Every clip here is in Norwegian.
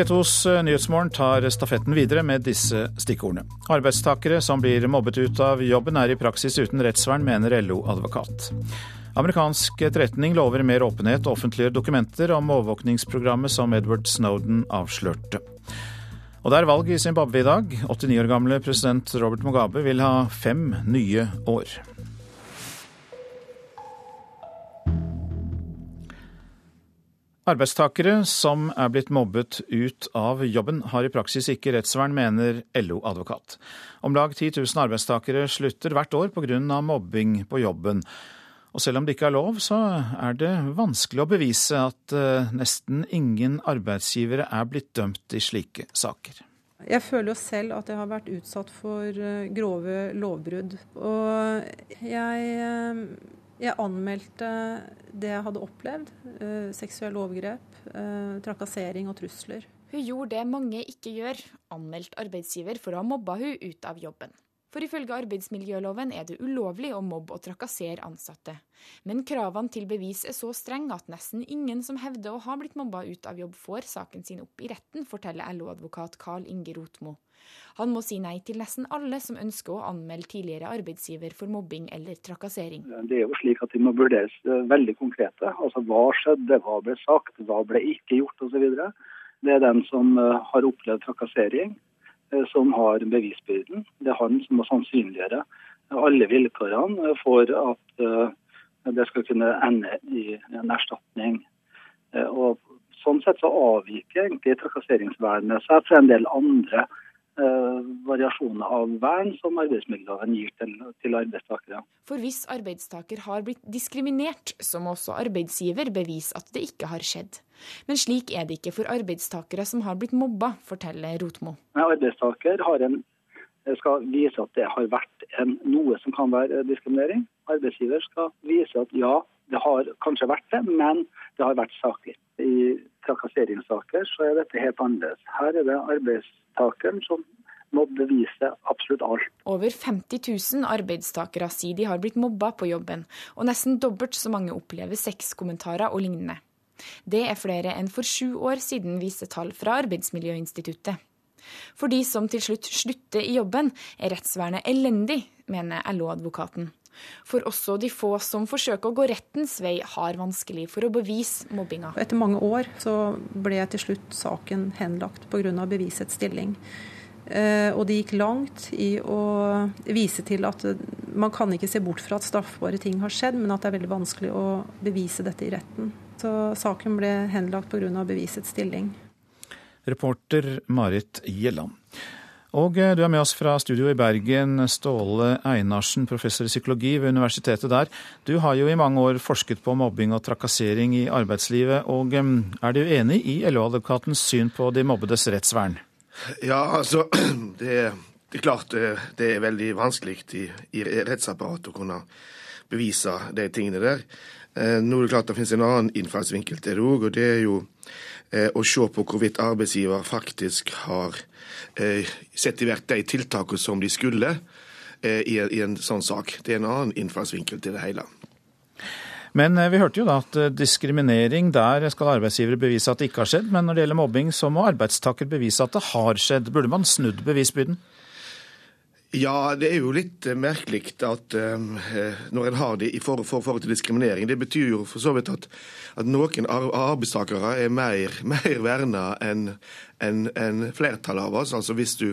P2s Nyhetsmorgen tar stafetten videre med disse stikkordene. Arbeidstakere som blir mobbet ut av jobben er i praksis uten rettsvern, mener LO-advokat. Amerikansk etterretning lover mer åpenhet og offentliggjør dokumenter om overvåkningsprogrammet som Edward Snowden avslørte. Og det er valg i Zimbabwe i dag. 89 år gamle president Robert Mugabe vil ha fem nye år. Arbeidstakere som er blitt mobbet ut av jobben, har i praksis ikke rettsvern, mener LO-advokat. Om lag 10 000 arbeidstakere slutter hvert år pga. mobbing på jobben. Og selv om det ikke er lov, så er det vanskelig å bevise at uh, nesten ingen arbeidsgivere er blitt dømt i slike saker. Jeg føler jo selv at jeg har vært utsatt for uh, grove lovbrudd. Og jeg uh, jeg anmeldte det jeg hadde opplevd. Eh, seksuelle overgrep, eh, trakassering og trusler. Hun gjorde det mange ikke gjør, anmeldt arbeidsgiver for å ha mobba hun ut av jobben. For ifølge arbeidsmiljøloven er det ulovlig å mobbe og trakassere ansatte. Men kravene til bevis er så strenge at nesten ingen som hevder å ha blitt mobba ut av jobb, får saken sin opp i retten, forteller LO-advokat Carl Inge Rotmo. Han må si nei til nesten alle som ønsker å anmelde tidligere arbeidsgiver for mobbing eller trakassering. Det er jo slik at de må vurderes eh, veldig konkrete. Altså Hva skjedde, hva ble sagt, hva ble ikke gjort osv. Det er den som eh, har opplevd trakassering, eh, som har bevisbyrden. Det er han som må sannsynliggjøre alle vilkårene for at det skal kunne ende i en erstatning. Og Sånn sett så avviker egentlig trakasseringsvernet seg fra en del andre variasjoner av vern som arbeidsmiljøloven gir til, til, arbeidstakere. For hvis arbeidstaker har blitt diskriminert, så må også arbeidsgiver bevise at det ikke har skjedd. Men slik er det ikke for arbeidstakere som har blitt mobba, forteller Rotmo. Arbeidstaker en, skal vise at det har vært en, noe som kan være diskriminering. Arbeidsgiver skal vise at ja, det har kanskje vært det, men det har vært saklig. I trakasseringssaker så er dette helt annerledes. Her er det arbeidstakeren som må bevise absolutt alt. Over 50 000 arbeidstakere sier de har blitt mobba på jobben, og nesten dobbelt så mange opplever sexkommentarer og lignende. Det er flere enn for sju år siden, viser tall fra Arbeidsmiljøinstituttet. For de som til slutt slutter i jobben, er rettsvernet elendig, mener LO-advokaten. For også de få som forsøker å gå rettens vei, har vanskelig for å bevise mobbinga. Etter mange år så ble til slutt saken henlagt pga. bevisets stilling. Eh, og det gikk langt i å vise til at man kan ikke se bort fra at straffbare ting har skjedd, men at det er veldig vanskelig å bevise dette i retten. Så saken ble henlagt pga. bevisets stilling. Reporter Marit Gjelland. Og eh, du er med oss fra studio i Bergen, Ståle Einarsen, professor i psykologi ved universitetet der. Du har jo i mange år forsket på mobbing og trakassering i arbeidslivet. og eh, Er du enig i LO-advokatens syn på de mobbedes rettsvern? Ja, altså det, det er klart det, eh, det er veldig vanskelig i, i rettsapparatet å kunne bevise de tingene der. Nå er det klart det finnes en annen innfallsvinkel til det òg, og det er jo å se på hvorvidt arbeidsgiver faktisk har satt i verk de tiltakene som de skulle eh, i, en sånn sak. Det er en annen innfallsvinkel til det hele. Men eh, vi hørte jo da at diskriminering, der skal arbeidsgivere bevise at det ikke har skjedd. Men når det gjelder mobbing, så må arbeidstaker bevise at det har skjedd. Burde man snudd bevisbyrden? Ja, det er jo litt merkelig at um, når en har det i forhold, for, for til diskriminering. Det betyr jo for så vidt at, at noen arbeidstakere er mer, mer verna enn en, en flertallet av oss. Altså hvis du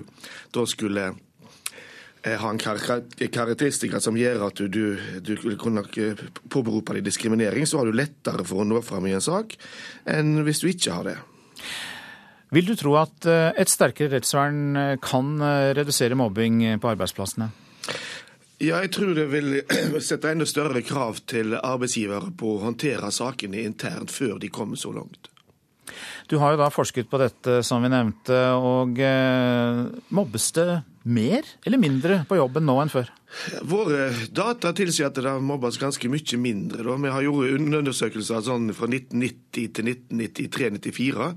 da skulle eh, ha en karakteristikker som gjør at du, du, du kunne påberope deg diskriminering, så har du lettere for å nå fram i en sak enn hvis du ikke har det. Vil du tro at eh, et sterkere rettsvern eh, kan eh, redusere mobbing på arbeidsplassene? Ja, jeg tror det vil sette enda større krav til arbeidsgivere på å håndtere sakene internt før de kommer så langt. Du har jo da forsket på dette, som vi nevnte, og mobbes det mer eller mindre på jobben nå enn før? Våre data tilsier at det mobbes ganske mye mindre. Da. Vi har gjort undersøkelser sånn fra 1990 til 1993-1994.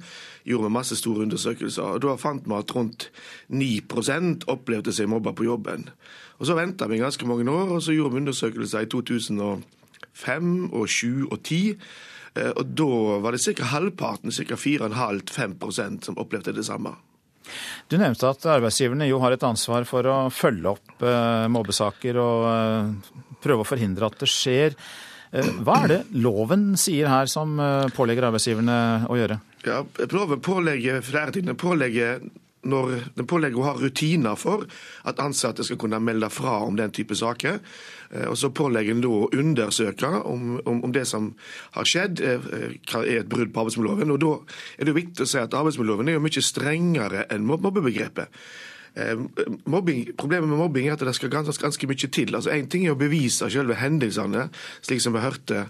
Gjorde vi masse store undersøkelser. og Da fant vi at rundt 9% opplevde seg mobba på jobben. Og Så venta vi ganske mange år, og så gjorde vi undersøkelser i 2005 og 2007 og 2010. Og da var det ca. halvparten, ca. 4,5-5% som opplevde det samme. Du nevnte at arbeidsgiverne jo har et ansvar for å følge opp eh, mobbesaker og eh, prøve å forhindre at det skjer. Eh, hva er det loven sier her som pålegger arbeidsgiverne å gjøre? Ja, Loven pålegger ting. Pålegger når den pålegger å ha rutiner for at ansatte skal kunne melde fra om den type saker. Eh, og så pålegger en da å undersøke om, om, om, det som har skjedd, er, er et brudd på arbeidsmiljøloven. Og da er det viktig å si at arbeidsmiljøloven er jo mye strengere enn mobbebegrepet. Eh, mobbing, problemet med mobbing er at det skal ganske, ganske mye til. Altså Én ting er å bevise selve hendelsene, slik som vi hørte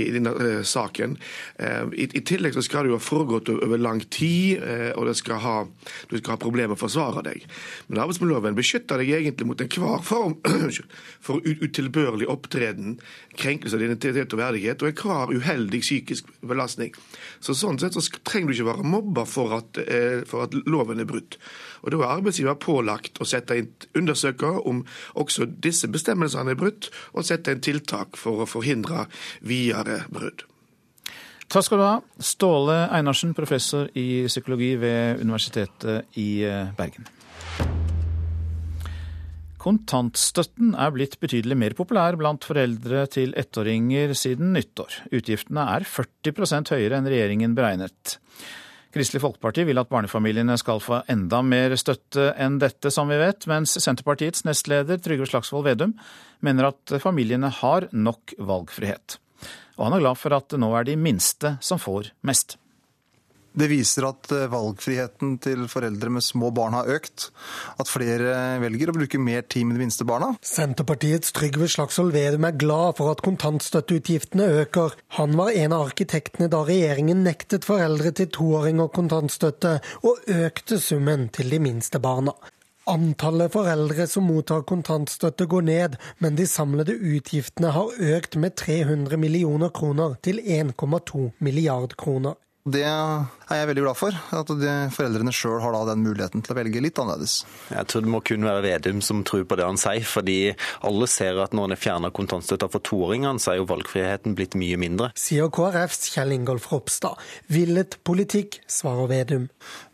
i denne uh, saken. Uh, i, i, tillegg så skal det jo ha foregått over lang tid, uh, og skal ha, du skal ha problemer med å forsvare deg. Men arbeidsmiljøloven beskytter deg egentlig mot enhver form for utilbørlig opptreden, krenkelse av identitet og verdighet, og enhver uheldig psykisk belastning. Så Sånn sett så trenger du ikke være mobba for at, for at loven er brutt. Og Da er arbeidsgiver pålagt å sette inn undersøker om også disse bestemmelsene er brutt, og sette inn tiltak for å forhindre videre brudd. Takk skal du ha, Ståle Einarsen, professor i psykologi ved Universitetet i eh, Bergen. Kontantstøtten er blitt betydelig mer populær blant foreldre til ettåringer siden nyttår. Utgiftene er 40% høyere enn regjeringen beregnet. Kristelig Folkeparti vil at barnefamiliene skal få enda mer støtte enn dette, som vi vet, mens Senterpartiets nestleder Trygve Slagsvold Vedum mener at familiene har nok valgfrihet. Og han er glad for at det nå er de minste som får mest. Det viser at eh, valgfriheten til foreldre med små barn har økt. At flere velger å bruke mer tid med de minste barna. Senterpartiets Trygve Slagsvold Vedum er glad for at kontantstøtteutgiftene øker. Han var en av arkitektene da regjeringen nektet foreldre til toåringer kontantstøtte, og økte summen til de minste barna. Antallet foreldre som mottar kontantstøtte går ned, men de samlede utgiftene har økt med 300 millioner kroner til 1,2 milliard kroner. Det er jeg veldig glad for. At de foreldrene sjøl har den muligheten til å velge litt annerledes. Jeg tror det må kun være Vedum som tror på det han sier. Fordi alle ser at når en har fjerna kontantstøtta for toåringene, så er jo valgfriheten blitt mye mindre. Sier KrFs Kjell Ingolf Ropstad. Villet politikk, svarer Vedum.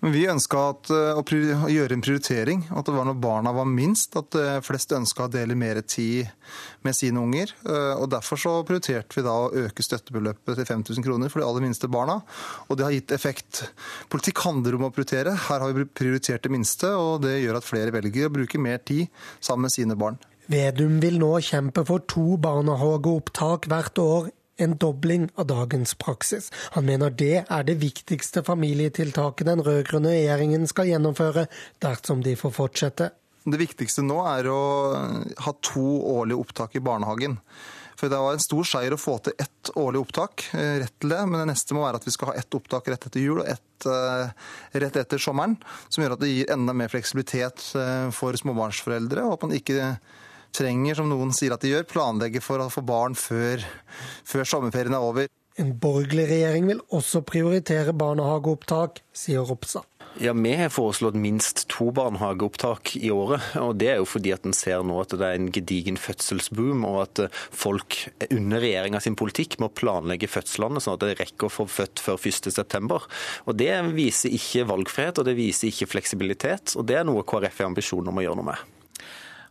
Men vi ønska eh, å, å gjøre en prioritering. At det var når barna var minst, at eh, flest ønska å dele mer tid med sine unger. Eh, og Derfor så prioriterte vi da å øke støttebeløpet til 5000 kroner for de aller minste barna og det har gitt effekt. Politikk handler om å prioritere. Her har vi prioritert det minste, og det gjør at flere velger å bruke mer tid sammen med sine barn. Vedum vil nå kjempe for to barnehageopptak hvert år, en dobling av dagens praksis. Han mener det er det viktigste familietiltaket den rød-grønne regjeringen skal gjennomføre dersom de får fortsette. Det viktigste nå er å ha to årlige opptak i barnehagen. For Det var en stor seier å få til ett årlig opptak. Eh, rett til det, Men det neste må være at vi skal ha ett opptak rett etter jul og ett uh, rett etter sommeren. Som gjør at det gir enda mer fleksibilitet uh, for småbarnsforeldre. Og at man ikke trenger, som noen sier at de gjør, planlegge for å få barn før, før sommerferien er over. En borgerlig regjering vil også prioritere barnehageopptak, sier Ropstad. Ja, Vi har foreslått minst to barnehageopptak i året. og Det er jo fordi at en ser nå at det er en gedigen fødselsboom, og at folk under regjeringa sin politikk må planlegge fødslene sånn at de rekker å få født før 1.9. Det viser ikke valgfrihet, og det viser ikke fleksibilitet. og Det er noe KrF har ambisjoner om å gjøre noe med.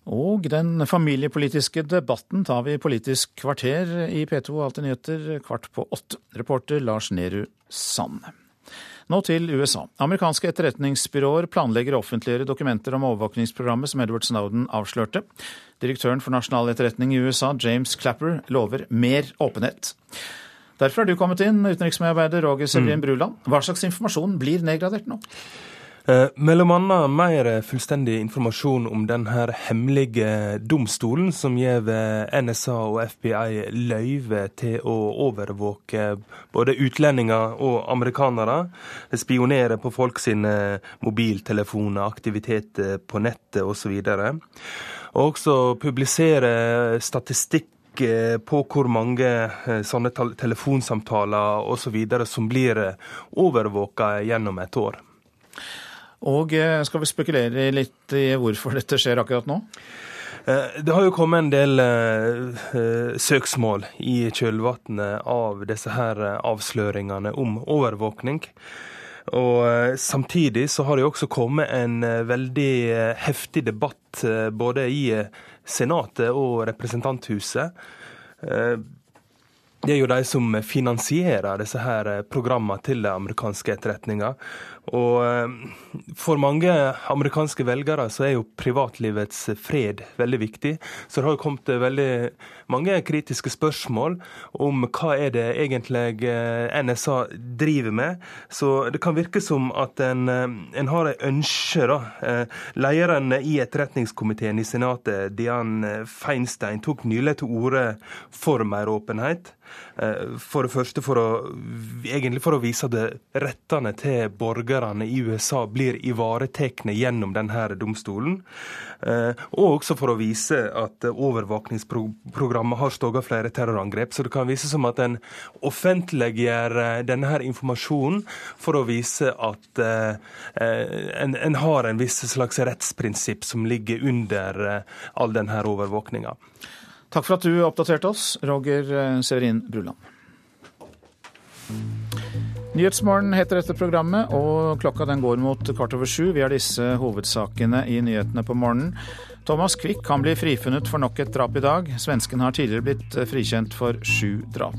Og den familiepolitiske debatten tar vi i Politisk kvarter i P2 Alltid nyheter kvart på åtte. Reporter Lars Nehru Sand. Nå til USA. Amerikanske etterretningsbyråer planlegger å offentliggjøre dokumenter om overvåkningsprogrammet som Edward Snowden avslørte. Direktøren for nasjonal etterretning i USA, James Clapper, lover mer åpenhet. Derfor har du kommet inn, utenriksmedarbeider Roger Sevrin mm. Bruland. Hva slags informasjon blir nedgradert nå? Eh, mellom annet mer fullstendig informasjon om denne hemmelige domstolen som gir NSA og FBI løyve til å overvåke både utlendinger og amerikanere. Spionere på folk sine mobiltelefoner, aktiviteter på nettet osv. Og også publisere statistikk eh, på hvor mange eh, sånne telefonsamtaler osv. som blir overvåka gjennom et år. Og eh, skal vi spekulere litt i hvorfor dette skjer akkurat nå? Det har jo kommet en del søksmål i kjølvannet av disse her avsløringene om overvåkning. Og Samtidig så har det jo også kommet en veldig heftig debatt både i Senatet og Representanthuset det er jo de som finansierer disse her programmene til den amerikanske etterretninga. Og eh, for mange amerikanske velgere så er jo privatlivets fred veldig viktig. Så det har jo kommet veldig mange kritiske spørsmål om hva er det egentlig eh, NSA driver med. Så det kan virke som at en, eh, en har et ønske, da. Lederen i etterretningskomiteen i Senatet, Dian Feinstein, tok nylig til orde for mer åpenhet. For det første for å, egentlig for å vise at rettene til borgerne i USA blir ivaretatt gjennom denne domstolen. Eh, og også for å vise at overvåkningsprogrammet har stogga flere terrorangrep. Så det kan vise som at en offentliggjør eh, denne informasjonen for å vise at eh, en, en har en viss slags rettsprinsipp som ligger under all denne overvåkninga. Takk for at du oppdaterte oss, Roger Severin Bruland. Nyhetsmorgen heter dette programmet, og klokka den går mot kvart over sju. Vi har disse hovedsakene i nyhetene på morgenen. Thomas Quick kan bli frifunnet for nok et drap i dag. Svensken har tidligere blitt frikjent for sju drap.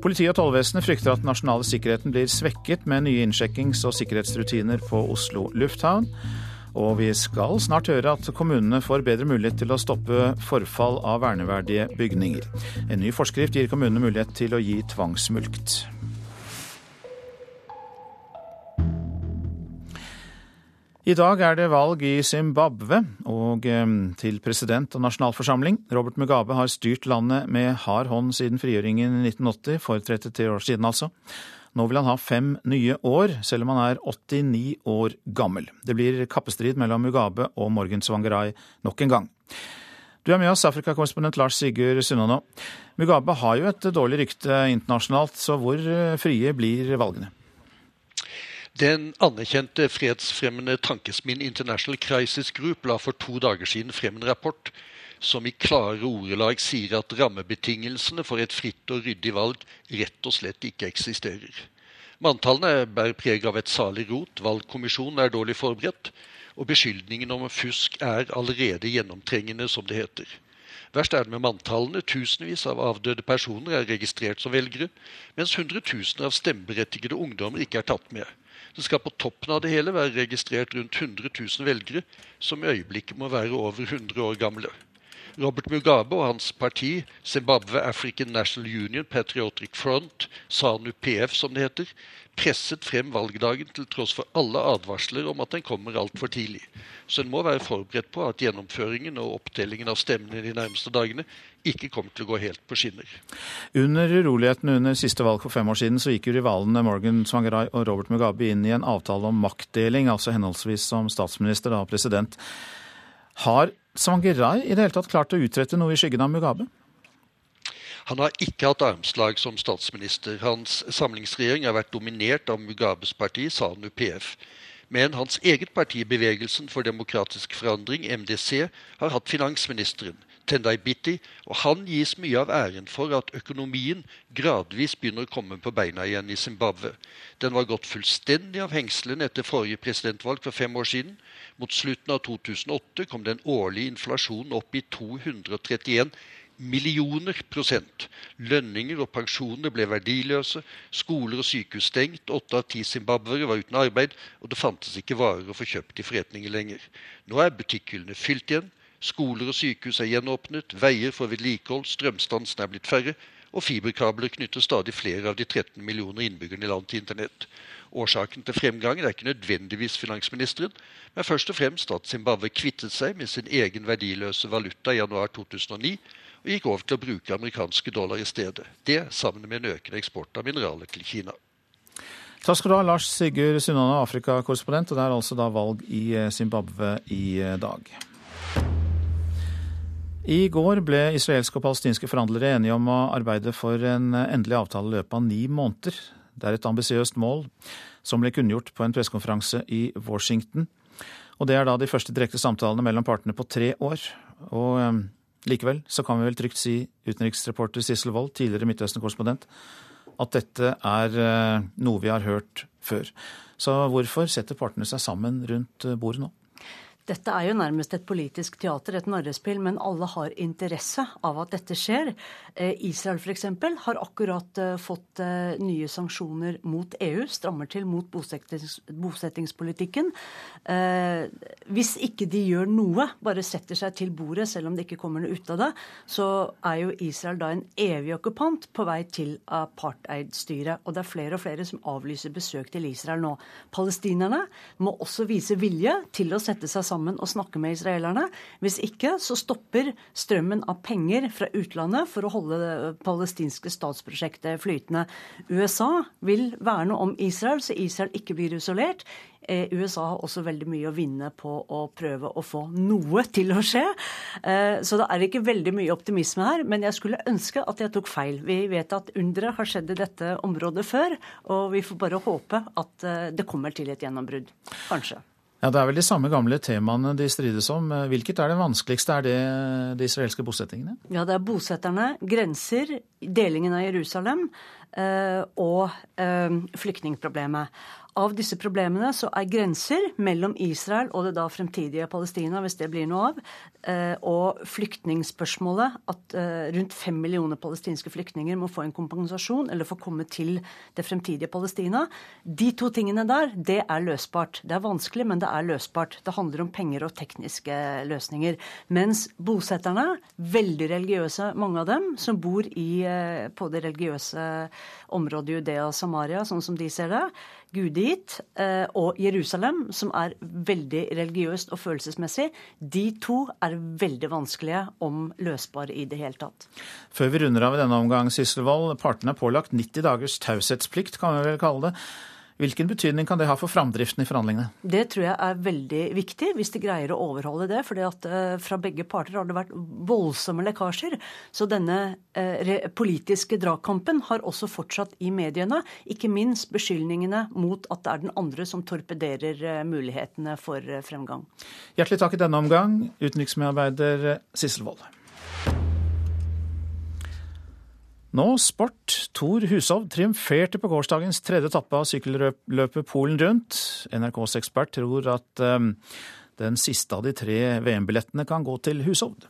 Politiet og tollvesenet frykter at den nasjonale sikkerheten blir svekket med nye innsjekkings- og sikkerhetsrutiner på Oslo lufthavn. Og vi skal snart høre at kommunene får bedre mulighet til å stoppe forfall av verneverdige bygninger. En ny forskrift gir kommunene mulighet til å gi tvangsmulkt. I dag er det valg i Zimbabwe og til president og nasjonalforsamling. Robert Mugabe har styrt landet med hard hånd siden frigjøringen i 1980, for 33 år siden altså. Nå vil han ha fem nye år, selv om han er 89 år gammel. Det blir kappestrid mellom Mugabe og Morgan Svangerai nok en gang. Du er med oss, Afrikakorrespondent Lars Sigurd Sunnaa. Mugabe har jo et dårlig rykte internasjonalt, så hvor frie blir valgene? Den anerkjente fredsfremmende tankesmien International Crisis Group la for to dager siden frem en rapport som i klare ordelag sier at rammebetingelsene for et fritt og ryddig valg rett og slett ikke eksisterer. Manntallene bærer preg av et salig rot, valgkommisjonen er dårlig forberedt, og beskyldningen om fusk er allerede gjennomtrengende, som det heter. Verst er det med manntallene. Tusenvis av avdøde personer er registrert som velgere, mens hundretusener av stemmeberettigede ungdommer ikke er tatt med. Det skal på toppen av det hele være registrert rundt 100 000 velgere, som i øyeblikket må være over 100 år gamle. Robert Mugabe og hans parti, Zimbabwe African National Union Patriotic Front, SANU-PF som det heter, presset frem valgdagen til tross for alle advarsler om at den kommer altfor tidlig. Så en må være forberedt på at gjennomføringen og opptellingen av stemmene de nærmeste dagene ikke kommer til å gå helt på skinner. Under urolighetene under siste valg for fem år siden så gikk jo rivalene Morgan Svangerai og Robert Mugabe inn i en avtale om maktdeling, altså henholdsvis som statsminister og president. Har Svangerai i det hele tatt klart å utrette noe i skyggen av Mugabe? Han har ikke hatt armslag som statsminister. Hans samlingsregjering har vært dominert av Mugabes parti, SANU PF. Men hans eget parti, Bevegelsen for demokratisk forandring, MDC, har hatt finansministeren. Tendai Bitti, og han gis mye av æren for at økonomien gradvis begynner å komme på beina igjen i Zimbabwe. Den var gått fullstendig av hengslene etter forrige presidentvalg for fem år siden. Mot slutten av 2008 kom den årlige inflasjonen opp i 231 millioner prosent. Lønninger og pensjoner ble verdiløse, skoler og sykehus stengt, åtte av ti zimbabwere var uten arbeid, og det fantes ikke varer å få kjøpt i forretninger lenger. Nå er butikkhyllene fylt igjen, Skoler og sykehus er gjenåpnet, veier får vedlikehold, strømstansen er blitt færre, og fiberkabler knytter stadig flere av de 13 millioner innbyggerne i land til internett. Årsaken til fremgangen er ikke nødvendigvis finansministeren, men først og fremst at Zimbabwe kvittet seg med sin egen verdiløse valuta i januar 2009 og gikk over til å bruke amerikanske dollar i stedet. Det sammen med en økende eksport av mineraler til Kina. Takk skal du ha, Lars Sigurd Sunnane, Afrikakorrespondent. Og det er altså da valg i Zimbabwe i dag. I går ble israelske og palestinske forhandlere enige om å arbeide for en endelig avtale i løpet av ni måneder. Det er et ambisiøst mål, som ble kunngjort på en pressekonferanse i Washington. Og det er da de første direkte samtalene mellom partene på tre år. Og um, likevel så kan vi vel trygt si, utenriksreporter Sissel Wold, tidligere Midtøsten-korrespondent, at dette er uh, noe vi har hørt før. Så hvorfor setter partene seg sammen rundt bordet nå? Dette er jo nærmest et politisk teater, et narrespill, men alle har interesse av at dette skjer. Eh, Israel f.eks. har akkurat eh, fått eh, nye sanksjoner mot EU, strammer til mot bosettings, bosettingspolitikken. Hvis ikke de gjør noe, bare setter seg til bordet, selv om det ikke kommer noe ut av det, så er jo Israel da en evig okkupant på vei til apartheidstyret. Og det er flere og flere som avlyser besøk til Israel nå. Palestinerne må også vise vilje til å sette seg sammen sammen og snakke med israelerne. Hvis ikke så stopper strømmen av penger fra utlandet for å holde det palestinske statsprosjektet flytende. USA vil verne om Israel, så Israel ikke blir isolert. Eh, USA har også veldig mye å vinne på å prøve å få noe til å skje. Eh, så det er ikke veldig mye optimisme her, men jeg skulle ønske at jeg tok feil. Vi vet at undere har skjedd i dette området før, og vi får bare håpe at eh, det kommer til et gjennombrudd. Kanskje. Ja, Det er vel de samme gamle temaene de strides om. Hvilket er det vanskeligste? Er det de israelske bosettingene? Ja, det er bosetterne, grenser, delingen av Jerusalem eh, og eh, flyktningproblemet. Av disse problemene så er grenser mellom Israel og det da fremtidige Palestina, hvis det blir noe av, eh, og flyktningspørsmålet, at eh, rundt fem millioner palestinske flyktninger må få en kompensasjon eller få komme til det fremtidige Palestina. De to tingene der, det er løsbart. Det er vanskelig, men det er løsbart. Det handler om penger og tekniske løsninger. Mens bosetterne, veldig religiøse, mange av dem, som bor i, eh, på det religiøse området Judea og Samaria, sånn som de ser det, gudegitt, eh, og Jerusalem, som er veldig religiøst og følelsesmessig, de to er veldig vanskelige om løsbare i det hele tatt. Før vi runder av i denne omgang, Sysselvold, partene er pålagt 90 dagers taushetsplikt, kan vi vel kalle det. Hvilken betydning kan det ha for framdriften i forhandlingene? Det tror jeg er veldig viktig, hvis de greier å overholde det. For eh, fra begge parter har det vært voldsomme lekkasjer. Så denne eh, politiske dragkampen har også fortsatt i mediene. Ikke minst beskyldningene mot at det er den andre som torpederer eh, mulighetene for fremgang. Hjertelig takk i denne omgang, utenriksmedarbeider Sissel Wold. Nå sport. Tor Hushovd triumferte på gårsdagens tredje etappe av sykkelløpet Polen rundt. NRKs ekspert tror at um, den siste av de tre VM-billettene kan gå til Hushovd.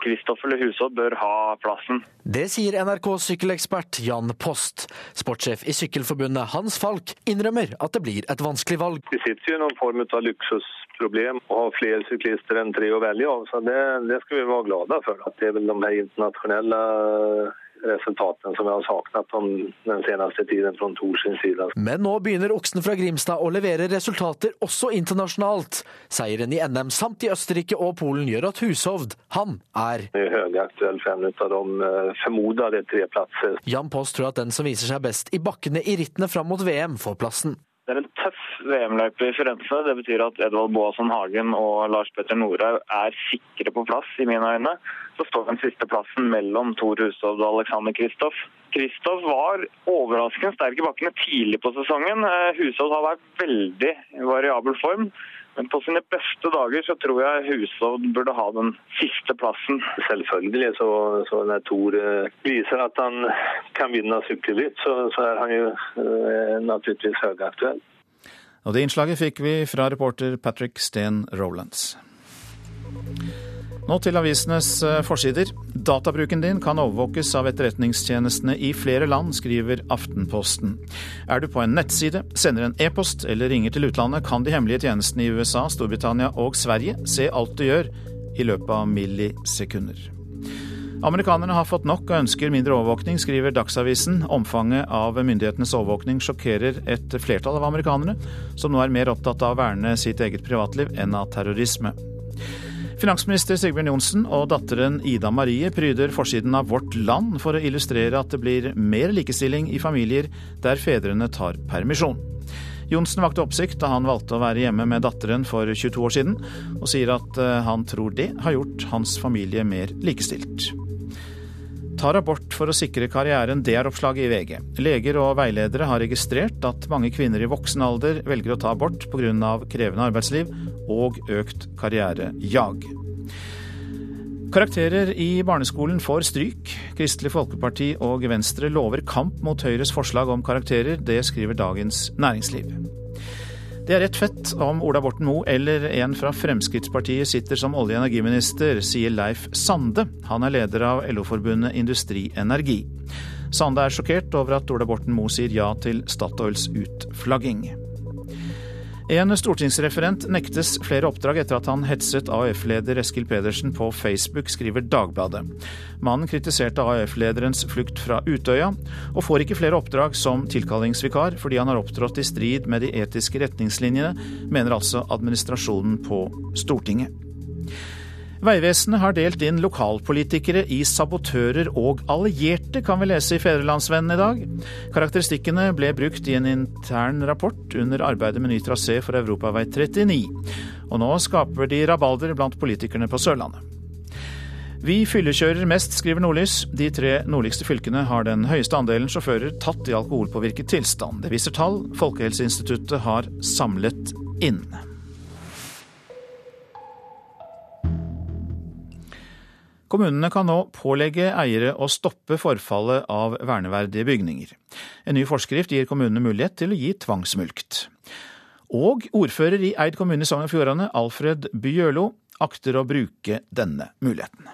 Kristoffer Hushovd bør ha plassen. Det sier NRKs sykkelekspert Jan Post. Sportssjef i Sykkelforbundet Hans Falk innrømmer at det blir et vanskelig valg. Vi sitter jo i noen form av luksusproblem og har flere syklister enn tre å velge av. Så det, det skal vi være glade for. At det er vel de her internasjonale resultatene som vi har savnet den seneste tiden fra Tors side. Men nå begynner oksen fra Grimstad å levere resultater også internasjonalt. Seieren i NM samt i Østerrike og Polen gjør at Hushovd, han er Høyaktuell for en av de eh, formodede tre plasser. Jan Post tror at den som viser seg best i bakkene i rittene fram mot VM, får plassen. Det er en tøff VM-løype i Firenze. Det betyr at Edvald Boasson Hagen og Lars Petter Norhaug er sikre på plass, i mine øyne. Så står den siste plassen mellom Tor Hushovd og Alexander Kristoff. Kristoff var overraskende sterk i bakkene tidlig på sesongen. Eh, Hushovd har vært veldig variabel form. Men på sine beste dager så tror jeg Hushovd burde ha den siste plassen. Selvfølgelig. Så, så når Tor eh, viser at han kan vinne sykkelritt, så, så, er han jo uh, naturligvis høyaktuell. Og Det innslaget fikk vi fra reporter Patrick Steen Rolands. Nå til avisenes eh, forsider. Databruken din kan overvåkes av etterretningstjenestene i flere land, skriver Aftenposten. Er du på en nettside, sender en e-post eller ringer til utlandet, kan de hemmelige tjenestene i USA, Storbritannia og Sverige se alt du gjør i løpet av millisekunder. Amerikanerne har fått nok og ønsker mindre overvåkning, skriver Dagsavisen. Omfanget av myndighetenes overvåkning sjokkerer et flertall av amerikanerne, som nå er mer opptatt av å verne sitt eget privatliv enn av terrorisme. Finansminister Sigbjørn Johnsen og datteren Ida Marie pryder forsiden av Vårt Land for å illustrere at det blir mer likestilling i familier der fedrene tar permisjon. Johnsen vakte oppsikt da han valgte å være hjemme med datteren for 22 år siden, og sier at eh, han tror det har gjort hans familie mer likestilt. Tar abort for å sikre karrieren, det er oppslaget i VG. Leger og veiledere har registrert at mange kvinner i voksen alder velger å ta abort pga. krevende arbeidsliv og økt karrierejag. Karakterer i barneskolen får stryk. Kristelig Folkeparti og Venstre lover kamp mot Høyres forslag om karakterer. Det skriver Dagens Næringsliv. Det er rett fett om Ola Borten Moe eller en fra Fremskrittspartiet sitter som olje- og energiminister, sier Leif Sande. Han er leder av LO-forbundet Industri Energi. Sande er sjokkert over at Ola Borten Moe sier ja til Statoils utflagging. En stortingsreferent nektes flere oppdrag etter at han hetset AUF-leder Eskil Pedersen på Facebook, skriver Dagbladet. Mannen kritiserte AUF-lederens flukt fra Utøya, og får ikke flere oppdrag som tilkallingsvikar fordi han har opptrådt i strid med de etiske retningslinjene, mener altså administrasjonen på Stortinget. Vegvesenet har delt inn lokalpolitikere i sabotører og allierte, kan vi lese i Fedrelandsvennen i dag. Karakteristikkene ble brukt i en intern rapport under arbeidet med ny trasé for Europavei 39. Og nå skaper de rabalder blant politikerne på Sørlandet. Vi fyllekjører mest, skriver Nordlys. De tre nordligste fylkene har den høyeste andelen sjåfører tatt i alkoholpåvirket tilstand. Det viser tall Folkehelseinstituttet har samlet inn. Kommunene kan nå pålegge eiere å stoppe forfallet av verneverdige bygninger. En ny forskrift gir kommunene mulighet til å gi tvangsmulkt. Og ordfører i Eid kommune i Sogn og Fjordane, Alfred Bjørlo, akter å bruke denne muligheten.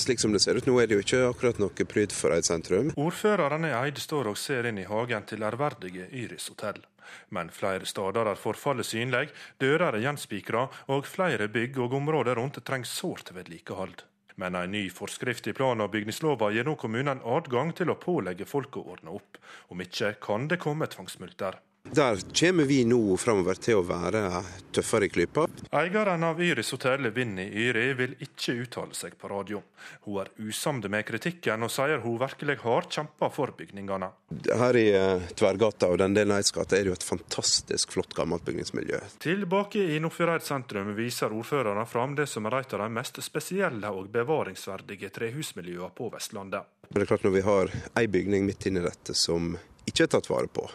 Slik som det ser ut nå, er det jo ikke akkurat noe pryd for Eid sentrum. Ordføreren i Eid står og ser inn i hagen til ærverdige Iris hotell. Men flere steder er forfallet synlig, dører er gjenspikra, og flere bygg og områder rundt trenger sårt vedlikehold. Men en ny forskrift i plan- og bygningslova gir nå kommunen adgang til å pålegge folk å ordne opp. Om ikke kan det komme tvangsmulkter. Der kommer vi nå framover til å være tøffere i klypa. Eieren av Iris hotellet, Vinni Yri, vil ikke uttale seg på radio. Hun er usamd med kritikken, og sier hun virkelig har kjempa for bygningene. Her i Tverrgata og den delen av Eidsgata er det jo et fantastisk flott gammelt bygningsmiljø. Tilbake i Nordfjordeid sentrum viser ordførerne fram det som er et av de mest spesielle og bevaringsverdige trehusmiljøene på Vestlandet. Det er klart Når vi har ei bygning midt inni dette som ikke er tatt vare på,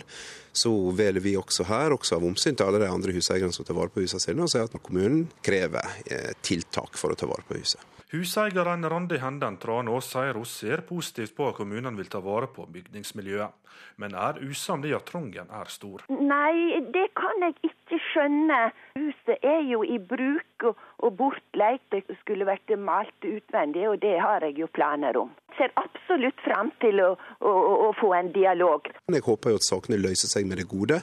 så velger vi også her, også av omsyn til alle de andre huseierne som tar vare på husene sine, og sier at kommunen krever eh, tiltak for å ta vare på huset. Huseieren Randi Henden Tranås sier hun ser positivt på at kommunene vil ta vare på bygningsmiljøet, men er usamd i at trangen er stor. Nei, det kan jeg ikke skjønne. Huset er jo i bruk og bortleid. Det skulle vært malt utvendig, og det har jeg jo planer om. Jeg ser absolutt fram til å, å, å, få en dialog. Jeg håper jo at sakene løser seg med det gode,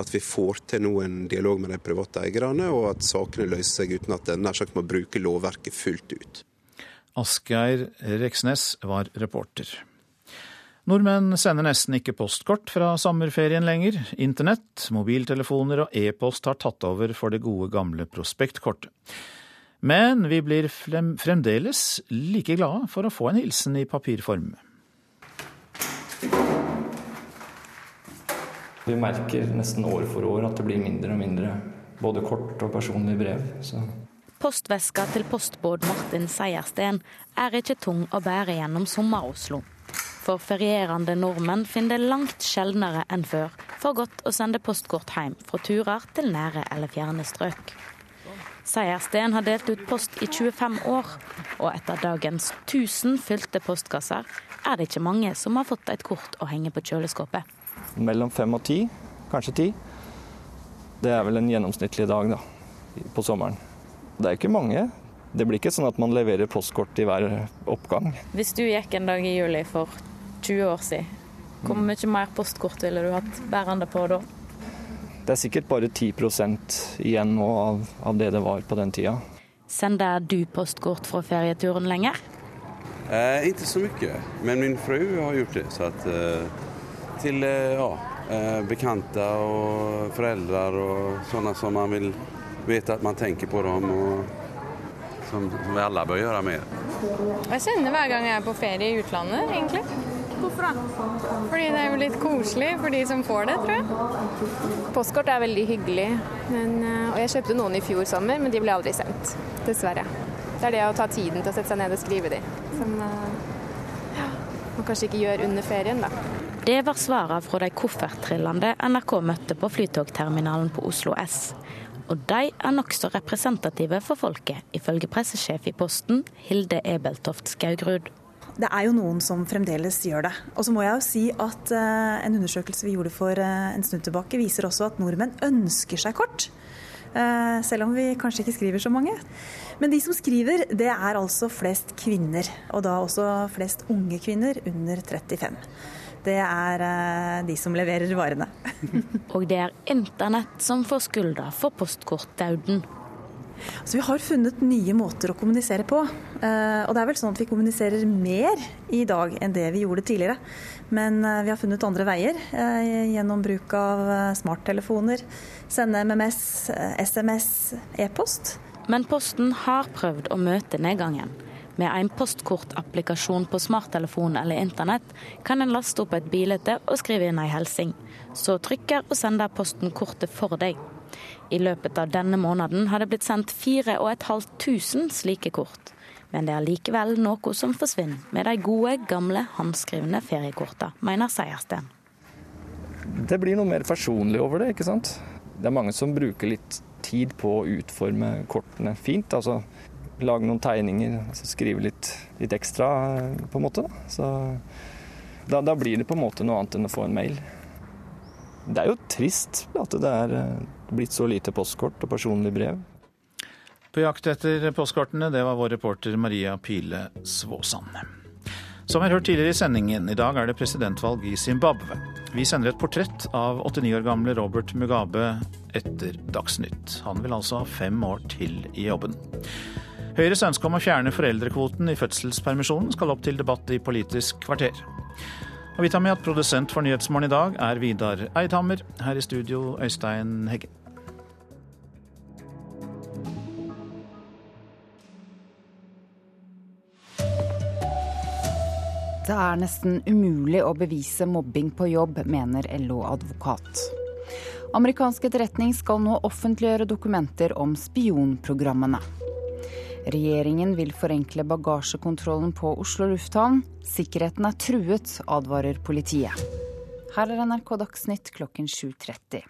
at vi får til nå en dialog med de private eierne, og at sakene løser seg uten at en nær sagt må bruke lovverket fullt ut. Asgeir Reksnes var reporter. Nordmenn sender nesten ikke postkort fra sommerferien lenger. Internett, mobiltelefoner og e-post har tatt over for det gode gamle prospektkortet. Men vi blir fremdeles like glade for å få en hilsen i papirform. Vi merker nesten år for år at det blir mindre og mindre både kort og personlige brev. Så. Postveska til postbåt Martin Seiersten er ikke tung å bære gjennom Sommer-Oslo. For ferierende nordmenn finner det langt sjeldnere enn før for godt å sende postkort hjem fra turer til nære eller fjerne strøk. Seiersten har delt ut post i 25 år, og etter dagens 1000 fylte postkasser er det ikke mange som har fått et kort å henge på kjøleskapet. Mellom fem og ti, kanskje ti. Det er vel en gjennomsnittlig dag da, på sommeren. Det er ikke mange. Det blir ikke sånn at man leverer postkort i hver oppgang. Hvis du gikk en dag i juli for 20 år siden. Hvor mye mer postkort ville du hatt bærende på da? Det er sikkert bare 10 igjen nå av, av, det det var på den tida. Sender du postkort fra ferieturen lenger? Eh, ikke så mye, men min fru har gjort det. Så at, eh, til eh, ja, eh, bekjente og foreldre og sånne som man vil vite at man tenker på dem. og som vi alle bør gjøre mer. Jeg sender hver gang jeg er på ferie i utlandet, egentlig. Hvorfor da? Fordi det er jo litt koselig for de som får det, tror jeg. Postkort er veldig hyggelig, men, eh, og jeg kjøpte noen i fjor sommer, men de ble aldri sendt. Dessverre. Det er det å ta tiden til å sette seg ned og skrive de, som eh, ja, man kanskje ikke gjør under ferien, da. Det var svarene fra de kofferttrillende NRK møtte på flytogterminalen på Oslo S. Og de er nokså representative for folket, ifølge pressesjef i Posten, Hilde Ebeltoft Skaugrud. Det er jo noen som fremdeles gjør det. Og så må jeg jo si at uh, en undersøkelse vi gjorde for uh, en stund tilbake, viser også at nordmenn ønsker seg kort. Uh, selv om vi kanskje ikke skriver så mange. Men de som skriver, det er altså flest kvinner. Og da også flest unge kvinner under 35 det er eh, de som leverer varene. og det er internett som får skylda for postkortdauden. Så vi har funnet nye måter å kommunisere på. Eh, og det er vel sånn at vi kommuniserer mer i dag enn det vi gjorde tidligere. Men eh, vi har funnet andre veier gjennom bruk av smarttelefoner, sende MMS, SMS, e-post. Men Posten har prøvd å møte nedgangen. Med en postkortapplikasjon på smarttelefon eller internett kan en laste opp et bilde og skrive inn ei hilsen. Så trykker og sender Posten kortet for deg. I løpet av denne måneden har det blitt sendt 4500 slike kort. Men det er likevel noe som forsvinner med de gode, gamle, håndskrevne feriekortene, mener Seiersten. Det blir noe mer personlig over det, ikke sant. Det er mange som bruker litt tid på å utforme kortene fint. altså lage noen tegninger, altså skrive litt, litt, ekstra, på en måte. Så da, da, blir det på en måte noe annet enn å få en mail. Det er jo trist at det er eh, blitt så lite postkort og personlig brev. På jakt etter postkortene, det var vår reporter Maria Pile Svåsand. Som vi har hørt tidligere i sendingen, i dag er det presidentvalg i Zimbabwe. Vi sender et portrett av 89 år gamle Robert Mugabe etter Dagsnytt. Han vil altså ha fem år til i jobben. Høyres ønske om å fjerne foreldrekvoten i fødselspermisjonen skal opp til debatt i Politisk kvarter. Og vi tar med at produsent for Nyhetsmorgen i dag er Vidar Eidhammer. Her i studio Øystein Hegge. Det er nesten umulig å bevise mobbing på jobb, mener LO-advokat. Amerikansk etterretning skal nå offentliggjøre dokumenter om spionprogrammene. Regjeringen vil forenkle bagasjekontrollen på Oslo lufthavn. Sikkerheten er truet, advarer politiet. Her er NRK Dagsnytt klokken 7.30.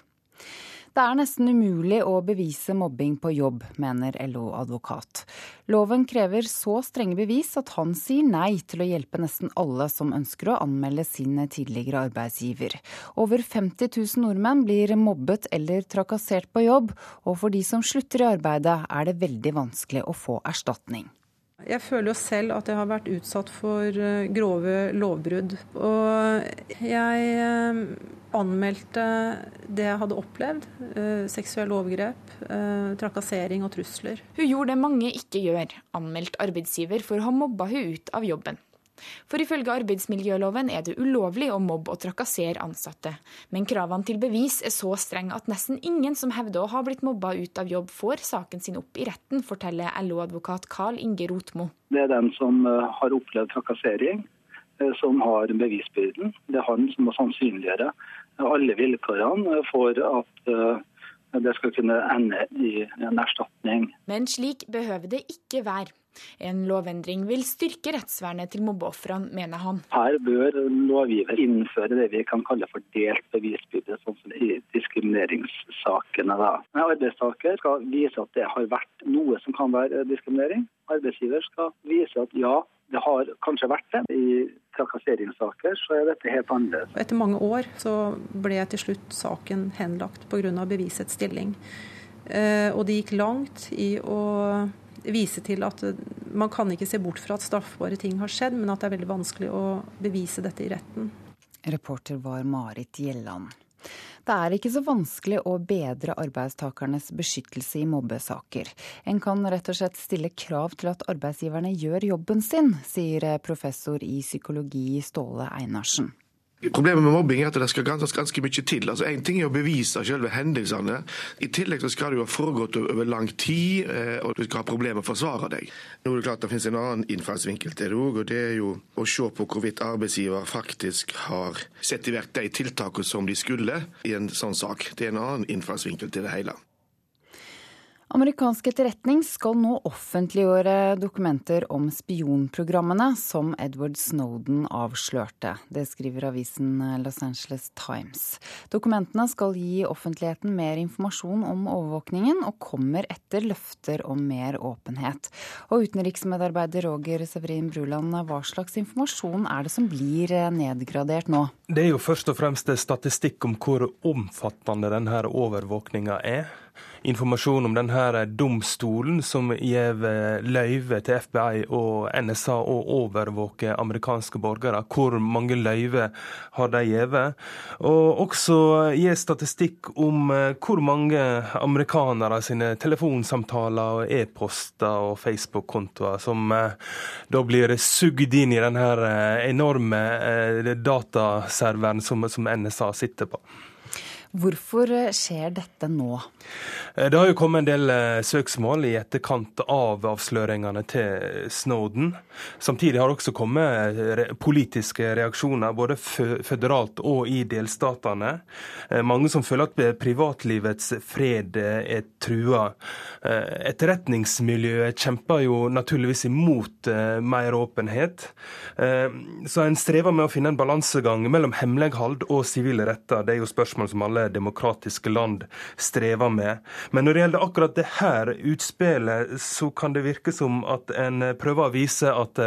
Det er nesten umulig å bevise mobbing på jobb, mener LO-advokat. Loven krever så strenge bevis at han sier nei til å hjelpe nesten alle som ønsker å anmelde sin tidligere arbeidsgiver. Over 50 000 nordmenn blir mobbet eller trakassert på jobb, og for de som slutter i arbeidet er det veldig vanskelig å få erstatning. Jeg føler jo selv at jeg har vært utsatt for eh, grove lovbrudd. Og jeg eh, anmeldte det jeg hadde opplevd. Eh, seksuelle overgrep, trakassering og trusler. Hun gjorde det mange ikke gjør, anmeldt arbeidsgiver for å ha mobba hun ut av jobben. For ifølge arbeidsmiljøloven er det ulovlig å mobbe og trakassere ansatte. Men kravene til bevis er så strenge at nesten ingen som hevder å ha blitt mobba ut av jobb, får saken sin opp i retten, forteller LO-advokat Carl Inge Rotmo. Det er den som eh, har opplevd trakassering, eh, som har bevisbyrden. Det er han som må sannsynliggjøre alle vilkårene for at eh, det skal kunne ende i en erstatning. Men slik behøver det ikke være. En lovendring vil styrke rettsvernet til mobbeofrene, mener han. Her bør lovgiver innføre det vi kan kalle for delt bevisbyrde, sånn som i diskrimineringssakene. Da. Arbeidstaker skal vise at det har vært noe som kan være diskriminering. Arbeidsgiver skal vise at ja, det har kanskje vært det. I trakasseringssaker så er dette helt annerledes. Etter mange år så ble til slutt saken henlagt pga. bevisets stilling. Eh, og det gikk langt i å vise til at man kan ikke se bort fra at straffbare ting har skjedd, men at det er veldig vanskelig å bevise dette i retten. Reporter var Marit Gjelland. Det er ikke så vanskelig å bedre arbeidstakernes beskyttelse i mobbesaker. En kan rett og slett stille krav til at arbeidsgiverne gjør jobben sin, sier professor i psykologi Ståle Einarsen. Problemet med mobbing er at det skal ganske, ganske mye til. Altså ting er å bevise selve hendelsene. I tillegg så skal det jo ha foregått over lang tid, eh, og du skal ha problemer med å forsvare deg. Nå er det klart det finnes en annen innfallsvinkel til det òg, og det er jo å se på hvorvidt arbeidsgiver faktisk har sett i verk de tiltakene som de skulle i en sånn sak. Det er en annen innfallsvinkel til det hele. Amerikansk etterretning skal nå offentliggjøre dokumenter om spionprogrammene som Edward Snowden avslørte. Det skriver avisen Los Angeles Times. Dokumentene skal gi offentligheten mer informasjon om overvåkningen, og kommer etter løfter om mer åpenhet. Og utenriksmedarbeider Roger Severin Bruland, hva slags informasjon er det som blir nedgradert nå? Det er jo først og fremst statistikk om hvor omfattende denne overvåkninga er informasjon om denne domstolen som gir løyve til FBI og NSA å overvåke amerikanske borgere. Hvor mange løyve har de gitt? Og også gi statistikk om eh, hvor mange amerikanere sine telefonsamtaler, og e-poster og Facebook-kontoer som eh, da blir sugd inn i denne eh, enorme dataserveren som NSA sitter på. Hvorfor skjer dette nå? Eh, det har jo kommet en del eh, søksmål i etterkant av avsløringene til Snowden. Samtidig har det også kommet eh, politiske reaksjoner, både føderalt og i delstatene. Mange som føler at privatlivets fred er trua. Etterretningsmiljøet kjemper jo naturligvis imot mer åpenhet. Så en strever med å finne en balansegang mellom hemmelighold og sivile retter. Det er jo spørsmål som alle demokratiske land strever med. Men når det gjelder akkurat det her utspillet, så kan det virke som at en prøver å vise at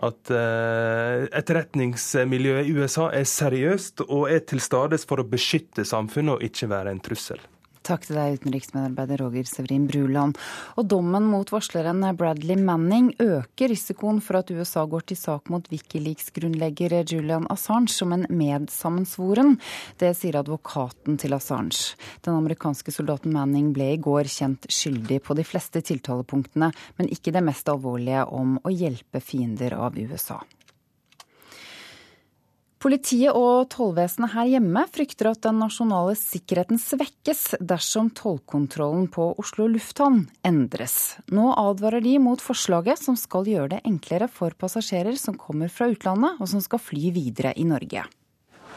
at uh, etterretningsmiljøet i USA er seriøst og er til stades for å beskytte samfunnet og ikke være en trussel. Takk til deg, utenriksmedarbeider Roger Severin Bruland. Og dommen mot varsleren Bradley Manning øker risikoen for at USA går til sak mot Wikileaks-grunnlegger Julian Assange som en medsammensvoren. Det sier advokaten til Assange. Den amerikanske soldaten Manning ble i går kjent skyldig på de fleste tiltalepunktene, men ikke det mest alvorlige om å hjelpe fiender av USA. Politiet og tollvesenet her hjemme frykter at den nasjonale sikkerheten svekkes dersom tollkontrollen på Oslo lufthavn endres. Nå advarer de mot forslaget som skal gjøre det enklere for passasjerer som kommer fra utlandet og som skal fly videre i Norge.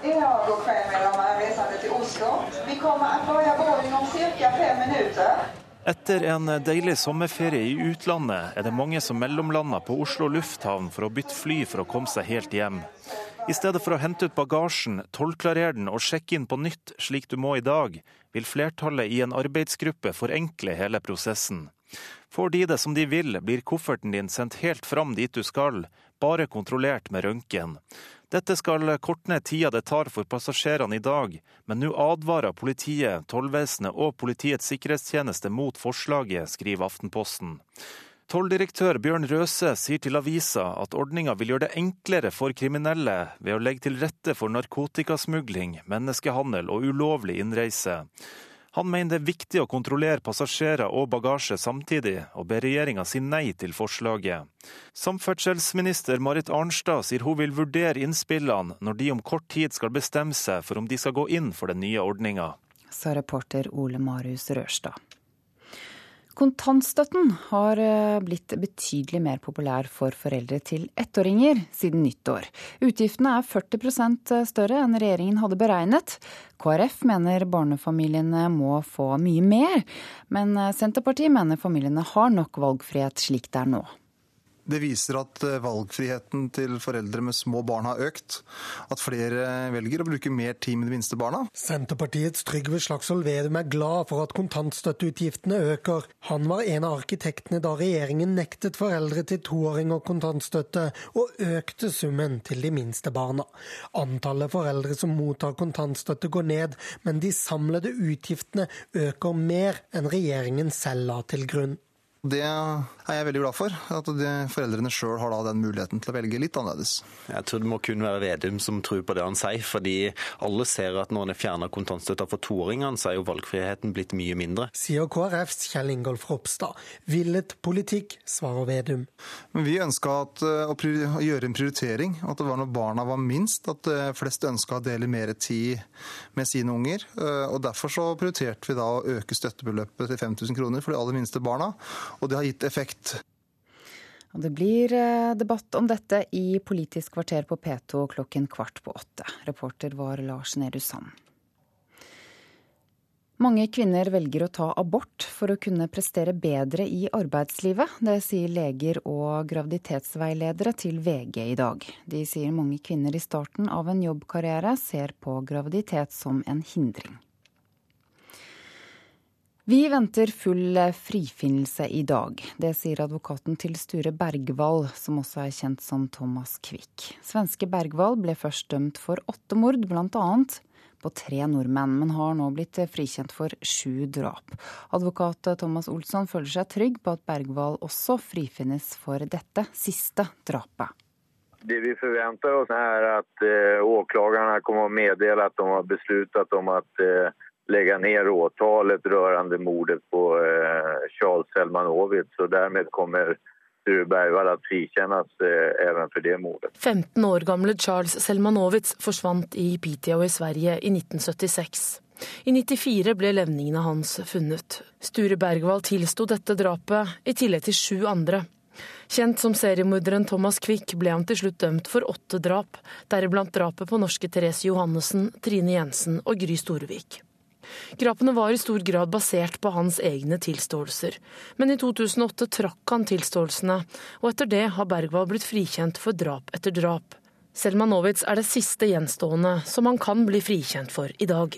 god kveld, mine reisende til Oslo. Vi kommer til om ca. fem minutter. Etter en deilig sommerferie i utlandet er det mange som mellomlander på Oslo lufthavn for å bytte fly for å komme seg helt hjem. I stedet for å hente ut bagasjen, tollklarere den og sjekke inn på nytt slik du må i dag, vil flertallet i en arbeidsgruppe forenkle hele prosessen. Får de det som de vil, blir kofferten din sendt helt fram dit du skal, bare kontrollert med røntgen. Dette skal korte ned tida det tar for passasjerene i dag, men nå advarer politiet, tollvesenet og Politiets sikkerhetstjeneste mot forslaget, skriver Aftenposten. Tolldirektør Bjørn Røse sier til avisa at ordninga vil gjøre det enklere for kriminelle ved å legge til rette for narkotikasmugling, menneskehandel og ulovlig innreise. Han mener det er viktig å kontrollere passasjerer og bagasje samtidig, og ber regjeringa si nei til forslaget. Samferdselsminister Marit Arnstad sier hun vil vurdere innspillene når de om kort tid skal bestemme seg for om de skal gå inn for den nye ordninga. Sa reporter Ole Marius Rørstad. Kontantstøtten har eh, blitt betydelig mer populær for foreldre til ettåringer siden nyttår. Utgiftene er 40% større enn regjeringen hadde beregnet. KrF mener barnefamiliene må få mye mer, men Senterpartiet mener familiene har nok valgfrihet slik det er nå. Det viser at eh, valgfriheten til foreldre med små barn har økt. At flere velger å bruke mer tid med de minste barna. Senterpartiets Trygve Slagsvold Vedum er glad for at kontantstøtteutgiftene øker. Han var en av arkitektene da regjeringen nektet foreldre til toåringer kontantstøtte, og økte summen til de minste barna. Antallet foreldre som mottar kontantstøtte går ned, men de samlede utgiftene øker mer enn regjeringen selv la til grunn. Det er jeg veldig glad for. At de, foreldrene sjøl har den muligheten til å velge litt annerledes. Jeg tror det må kun være Vedum som tror på det han sier. fordi alle ser at når en har fjerna kontantstøtta for toåringene, så er jo valgfriheten blitt mye mindre. Sier KrFs Kjell Ingolf Ropstad. Villet politikk, svarer Vedum. Men vi ønska eh, å, å, gjøre en prioritering. At det var når barna var minst, at eh, flest ønska å dele mer tid med sine unger. Eh, og Derfor så prioriterte vi da å øke støttebeløpet til 5000 kroner for de aller minste barna og det har gitt effekt. Det blir eh, debatt om dette i Politisk kvarter på P2 klokken kvart på åtte. Reporter var Lars Nehru Sand. Mange kvinner velger å ta abort for å kunne prestere bedre i arbeidslivet. Det sier leger og graviditetsveiledere til VG i dag. De sier mange kvinner i starten av en jobbkarriere ser på graviditet som en hindring. Vi venter full frifinnelse i dag. Det sier advokaten til Sture Bergwall, som også er kjent som Thomas Quick. Svenske Bergwall ble først dømt for åtte mord, annet på tre nordmenn, men har nå blitt frikjent for sju drap. Advokat Thomas Olsson føler seg trygg på at Bergwall også frifinnes for dette siste drapet. Det vi forventer oss er at eh, kommer å meddele at de har besluttet om at eh, legge ned åtalet rørende mordet på eh, Charles Selmanovic. Og dermed kommer Sture Bergvall att frikännas eh, for det mordet. 15 år gamle Charles Selmanovic forsvant i Piteå i Sverige i 1976. I 94 ble levningene hans funnet. Sture Bergwall tilsto dette drapet, i tillegg til sju andre. Kjent som seriemorderen Thomas Quick ble han til slutt dømt for åtte drap, deriblant drapet på norske Therese Johannessen, Trine Jensen og Gry Storevik. Drapene var i stor grad basert på hans egne tilståelser, men i 2008 trakk han tilståelsene, og etter det har Bergwall blitt frikjent for drap etter drap. Selmanowitz er det siste gjenstående som han kan bli frikjent for i dag.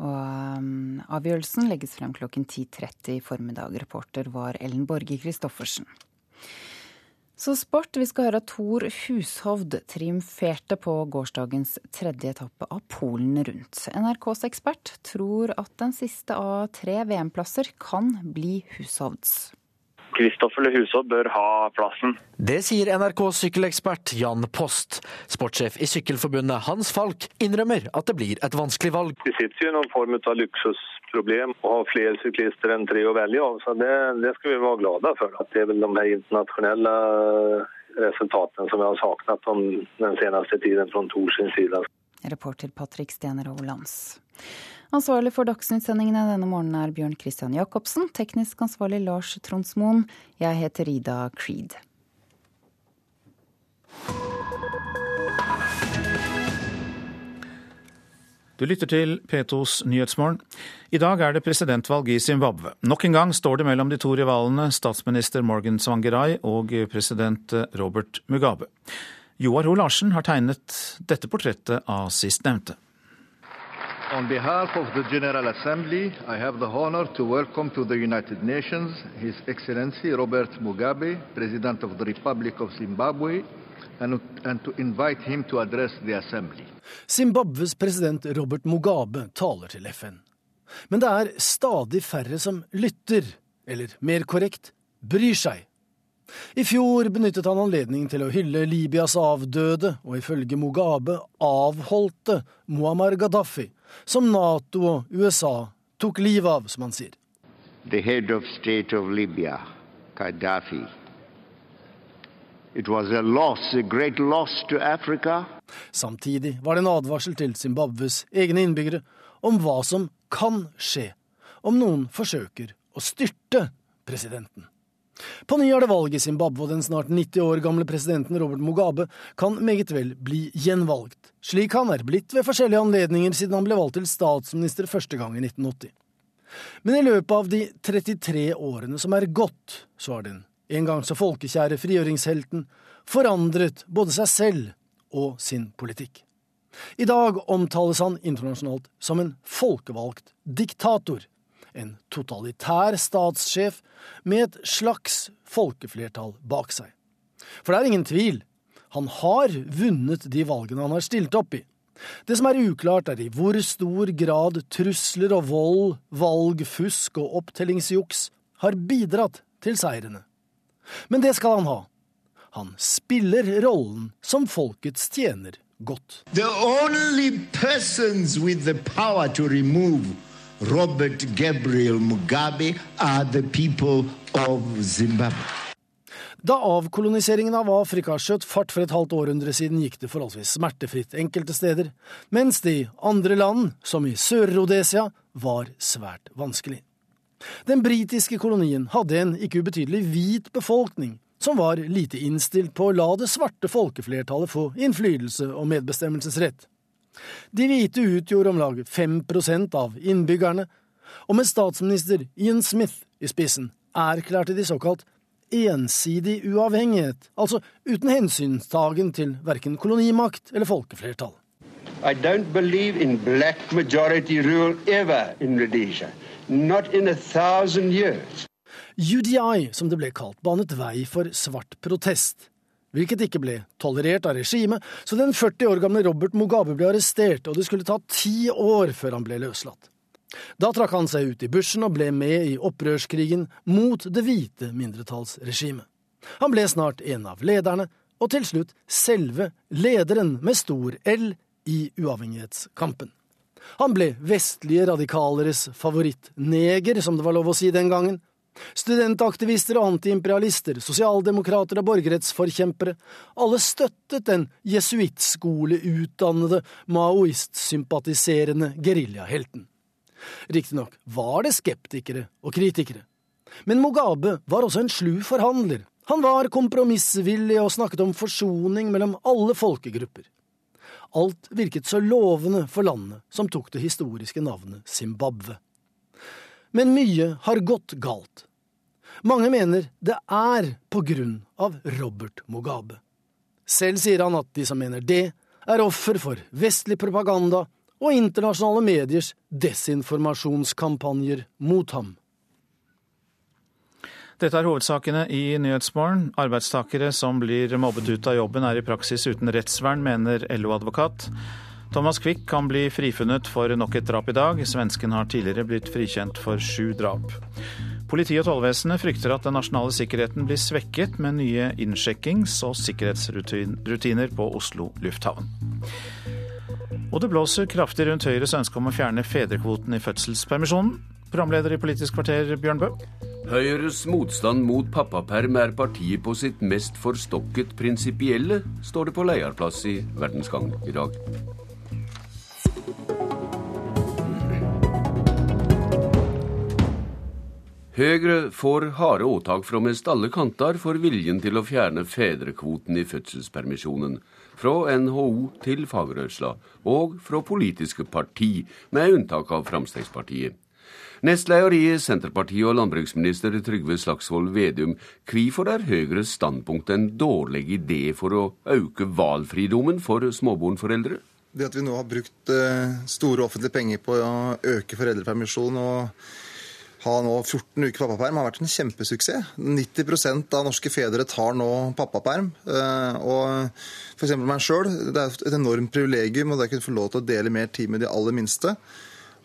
Og um, Avgjørelsen legges frem klokken 10.30 i formiddag. Reporter var Ellen Borge Christoffersen. Så sport. Vi skal høre at Tor Hushovd triumferte på gårsdagens tredje etappe av Polen rundt. NRKs ekspert tror at den siste av tre VM-plasser kan bli Hushovds. Kristoffer Lehusaa bør ha plassen. Det sier NRKs sykkelekspert Jan Post. Sportssjef i Sykkelforbundet Hans Falk innrømmer at det blir et vanskelig valg. Vi sitter jo i noen form av luksusproblem å ha flere syklister enn tre å velge av. Så det, det skal vi være glade for. At det er vel de her internasjonale resultatene som vi har savnet den seneste tiden fra Tors side. Reporter Patrick Stener Overlands. Ansvarlig for Dagsnytt-sendingene denne morgenen er Bjørn Christian Jacobsen. Teknisk ansvarlig Lars Tronsmoen. Jeg heter Ida Creed. Du lytter til P2s Nyhetsmorgen. I dag er det presidentvalg i Zimbabwe. Nok en gang står det mellom de to rivalene statsminister Morgan Swangerai og president Robert Mugabe. Joar Ho Larsen har tegnet dette portrettet av sistnevnte. On behalf of the General Assembly, I have the honor to welcome to the United Nations His Excellency Robert Mugabe, President of the Republic of Zimbabwe, and, and to invite him to address the Assembly. Zimbabwes president Robert Mugabe taler til FN. Men det er stadig færre som lytter, eller mer korrekt, bryr seg. I fjor benyttet han anledningen til å hylle Libyas avdøde og ifølge Mugabe avholdte Muammar Gaddafi, som Nato og USA tok livet av, som han sier. The head of state of Libya, Gaddafi. It was a loss, a great loss to Africa. Samtidig var det en advarsel til Zimbabwes egne innbyggere om hva som kan skje om noen forsøker å styrte presidenten. På ny er det valg i Zimbabwe, og den snart 90 år gamle presidenten Robert Mugabe kan meget vel bli gjenvalgt, slik han er blitt ved forskjellige anledninger siden han ble valgt til statsminister første gang i 1980. Men i løpet av de 33 årene som er gått, så har den en gang så folkekjære frigjøringshelten forandret både seg selv og sin politikk. I dag omtales han internasjonalt som en folkevalgt diktator en totalitær statssjef med et slags folkeflertall bak seg. For det er ingen tvil, han har vunnet de valgene han har stilt opp i. Det som er uklart, er i hvor stor grad trusler og vold, valgfusk og opptellingsjuks har bidratt til seirene. Men det skal han ha. Han spiller rollen som folkets tjener godt. The only persons with the power to remove Robert Gabriel Mugabe are the people of Zimbabwe. Da avkoloniseringen av Afrika skjøt fart for et halvt århundre siden, gikk det forholdsvis smertefritt enkelte steder, mens det i andre land, som i Sør-Rhodesia, var svært vanskelig. Den britiske kolonien hadde en ikke ubetydelig hvit befolkning, som var lite innstilt på å la det svarte folkeflertallet få innflytelse og medbestemmelsesrett. De hvite utgjorde om lag 5 av innbyggerne, Og med statsminister Ian Smith i spissen erklærte de såkalt ensidig uavhengighet, altså uten hensynstagen til verken kolonimakt eller folkeflertall. I don't believe in black majority rule ever in Rhodesia. Not in a thousand years. UDI, som det ble kalt, banet vei for svart protest. Hvilket ikke ble tolerert av regimet, så den 40 år gamle Robert Mugabe ble arrestert, og det skulle ta ti år før han ble løslatt. Da trakk han seg ut i bushen og ble med i opprørskrigen mot det hvite mindretallsregimet. Han ble snart en av lederne, og til slutt selve lederen med stor L i uavhengighetskampen. Han ble vestlige radikaleres favorittneger, som det var lov å si den gangen. Studentaktivister og antiimperialister, sosialdemokrater og borgerrettsforkjempere, alle støttet den jesuittskoleutdannede, maoistsympatiserende geriljahelten. Riktignok var det skeptikere og kritikere. Men Mugabe var også en slu forhandler. Han var kompromissvillig og snakket om forsoning mellom alle folkegrupper. Alt virket så lovende for landet som tok det historiske navnet Zimbabwe. Men mye har gått galt. Mange mener det er på grunn av Robert Mugabe. Selv sier han at de som mener det, er offer for vestlig propaganda og internasjonale mediers desinformasjonskampanjer mot ham. Dette er hovedsakene i Nyhetsmorgen. Arbeidstakere som blir mobbet ut av jobben er i praksis uten rettsvern, mener LO-advokat. Thomas Quick kan bli frifunnet for nok et drap i dag. Svensken har tidligere blitt frikjent for sju drap. Politiet og tollvesenet frykter at den nasjonale sikkerheten blir svekket med nye innsjekkings- og sikkerhetsrutiner på Oslo lufthavn. Og det blåser kraftig rundt Høyres ønske om å fjerne fedrekvoten i fødselspermisjonen. Programleder i Politisk kvarter, Bjørn Bø. Høyres motstand mot pappaperm er partiet på sitt mest forstokket prinsipielle, står det på lederplass i Verdensgang i dag. Høyre får harde åtak fra mest alle kanter for viljen til å fjerne fedrekvoten i fødselspermisjonen. Fra NHO til fagrørsla, og fra politiske parti, med unntak av Fremskrittspartiet. Nestleder i Senterpartiet og landbruksminister Trygve Slagsvold Vedum, hvorfor er Høyres standpunkt en dårlig idé for å øke valfridommen for småbarnforeldre? Det at vi nå har brukt eh, store offentlige penger på å øke foreldrepermisjon og ha nå 14 uker pappaperm har vært en kjempesuksess. 90% av norske fedre tar nå pappaperm. Eh, og f.eks. meg sjøl, det er et enormt privilegium å kunne få lov til å dele mer tid med de aller minste.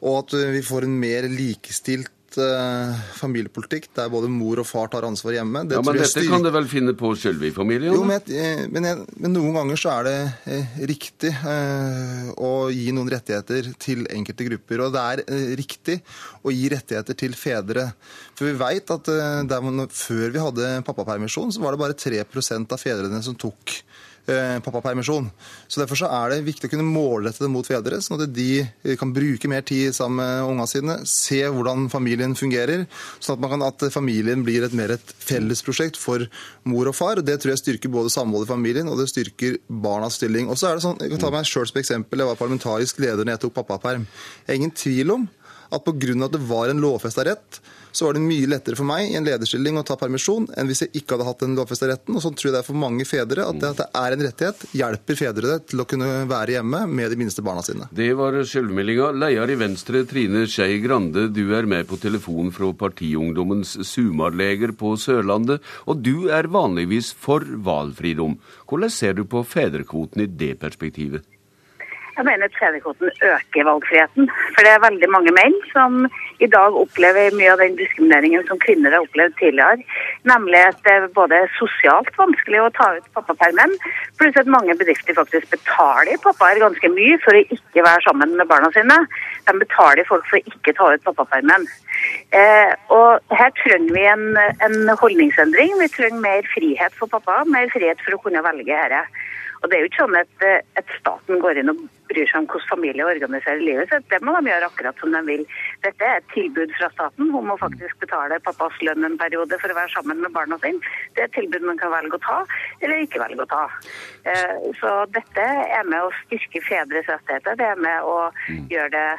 Og at vi får en mer likestilt uh, familiepolitikk der både mor og far tar ansvar hjemme. Det ja, Men dette styr... kan du vel finne på sjøl i familien? Jo, men, jeg, men, jeg, men, noen ganger så er det eh, riktig eh, å gi noen rettigheter til enkelte grupper. Og det er eh, riktig å gi rettigheter til fedre. For vi veit at man, før vi hadde pappapermisjon, så var det bare 3% av fedrene som tok Eh, pappapermisjon. Så Derfor så er det viktig å kunne målrette det mot fedre, sånn at de kan bruke mer tid sammen med ungene sine, se hvordan familien fungerer, sånn at, man kan, at familien blir et mer et fellesprosjekt for mor og far. Det tror jeg styrker både samholdet i familien og det styrker barnas stilling. Og så er det sånn, Jeg kan ta meg selv som eksempel. Jeg var parlamentarisk leder når jeg tok pappaperm. Jeg er ingen tvil om at pga. at det var en lovfesta rett, så var det mye lettere for meg i en lederstilling å ta permisjon enn hvis jeg ikke hadde hatt den lovfesta retten. Og sånn tror jeg det er for mange fedre. At det, at det er en rettighet, hjelper fedre det til å kunne være hjemme med de minste barna sine. Det var selvmeldinga. Leder i Venstre, Trine Skei Grande, du er med på telefon fra Partiungdommens sumarleger på Sørlandet. Og du er vanligvis for valfridom. Hvordan ser du på fedrekvoten i det perspektivet? Jeg mener at fedrekvoten øker valgfriheten. For det er veldig mange menn som i dag opplever mye av den diskrimineringen som kvinner har opplevd tidligere. Nemlig at det er både sosialt vanskelig å ta ut pappapermen, pluss at mange bedrifter faktisk betaler pappaer ganske mye for å ikke være sammen med barna sine. De betaler folk for å ikke ta ut pappapermen. Eh, og her trenger vi en, en holdningsendring. Vi trenger mer frihet for pappa, mer frihet for å kunne velge dette. Og det er jo ikke sånn at, eh, at, staten går inn og bryr seg om hvordan familier organiserer livet sitt. Det må de gjøre akkurat som de vil. Dette er et tilbud fra staten. Hun må faktisk betale pappas lønn en periode for å være sammen med barna sine. Det er et tilbud man kan velge å ta, eller ikke velge å ta. Eh, så dette er med å styrke fedres rettigheter. Det er med å gjøre det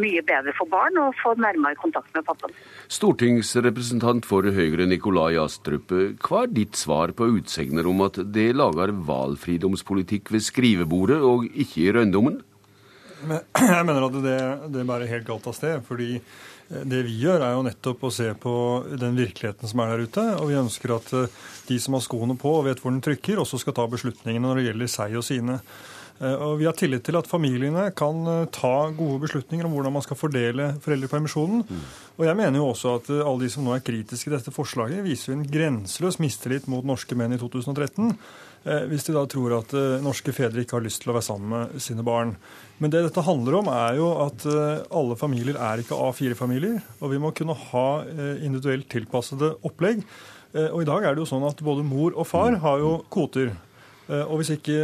mye bedre for barn å få nærmere kontakt med pappaen. Stortingsrepresentant for Høyre Nikolai Astrup, hva er ditt svar på utsegner om at det lager valfridomspolitikk ved skrivebordet og ikke i røyndommen? Jeg mener at det, det bærer helt galt av sted. fordi det vi gjør, er jo nettopp å se på den virkeligheten som er der ute. Og vi ønsker at eh, de som har skoene på og vet hvor den trykker, også skal ta beslutningene når det gjelder seg og sine. Eh, og Vi har tillit til at familiene kan eh, ta gode beslutninger om hvordan man skal fordele foreldrepermisjonen. Og jeg mener jo også at alle de som nå er kritiske til dette forslaget, viser en grenseløs mistillit mot norske menn i 2013. Hvis de da tror at norske fedre ikke har lyst til å være sammen med sine barn. Men det dette handler om, er jo at eh, alle familier er ikke A4-familier. Og vi må kunne ha eh, individuelt tilpassede opplegg. Eh, og i dag er det jo sånn at både mor og far har jo kvoter. Og hvis ikke,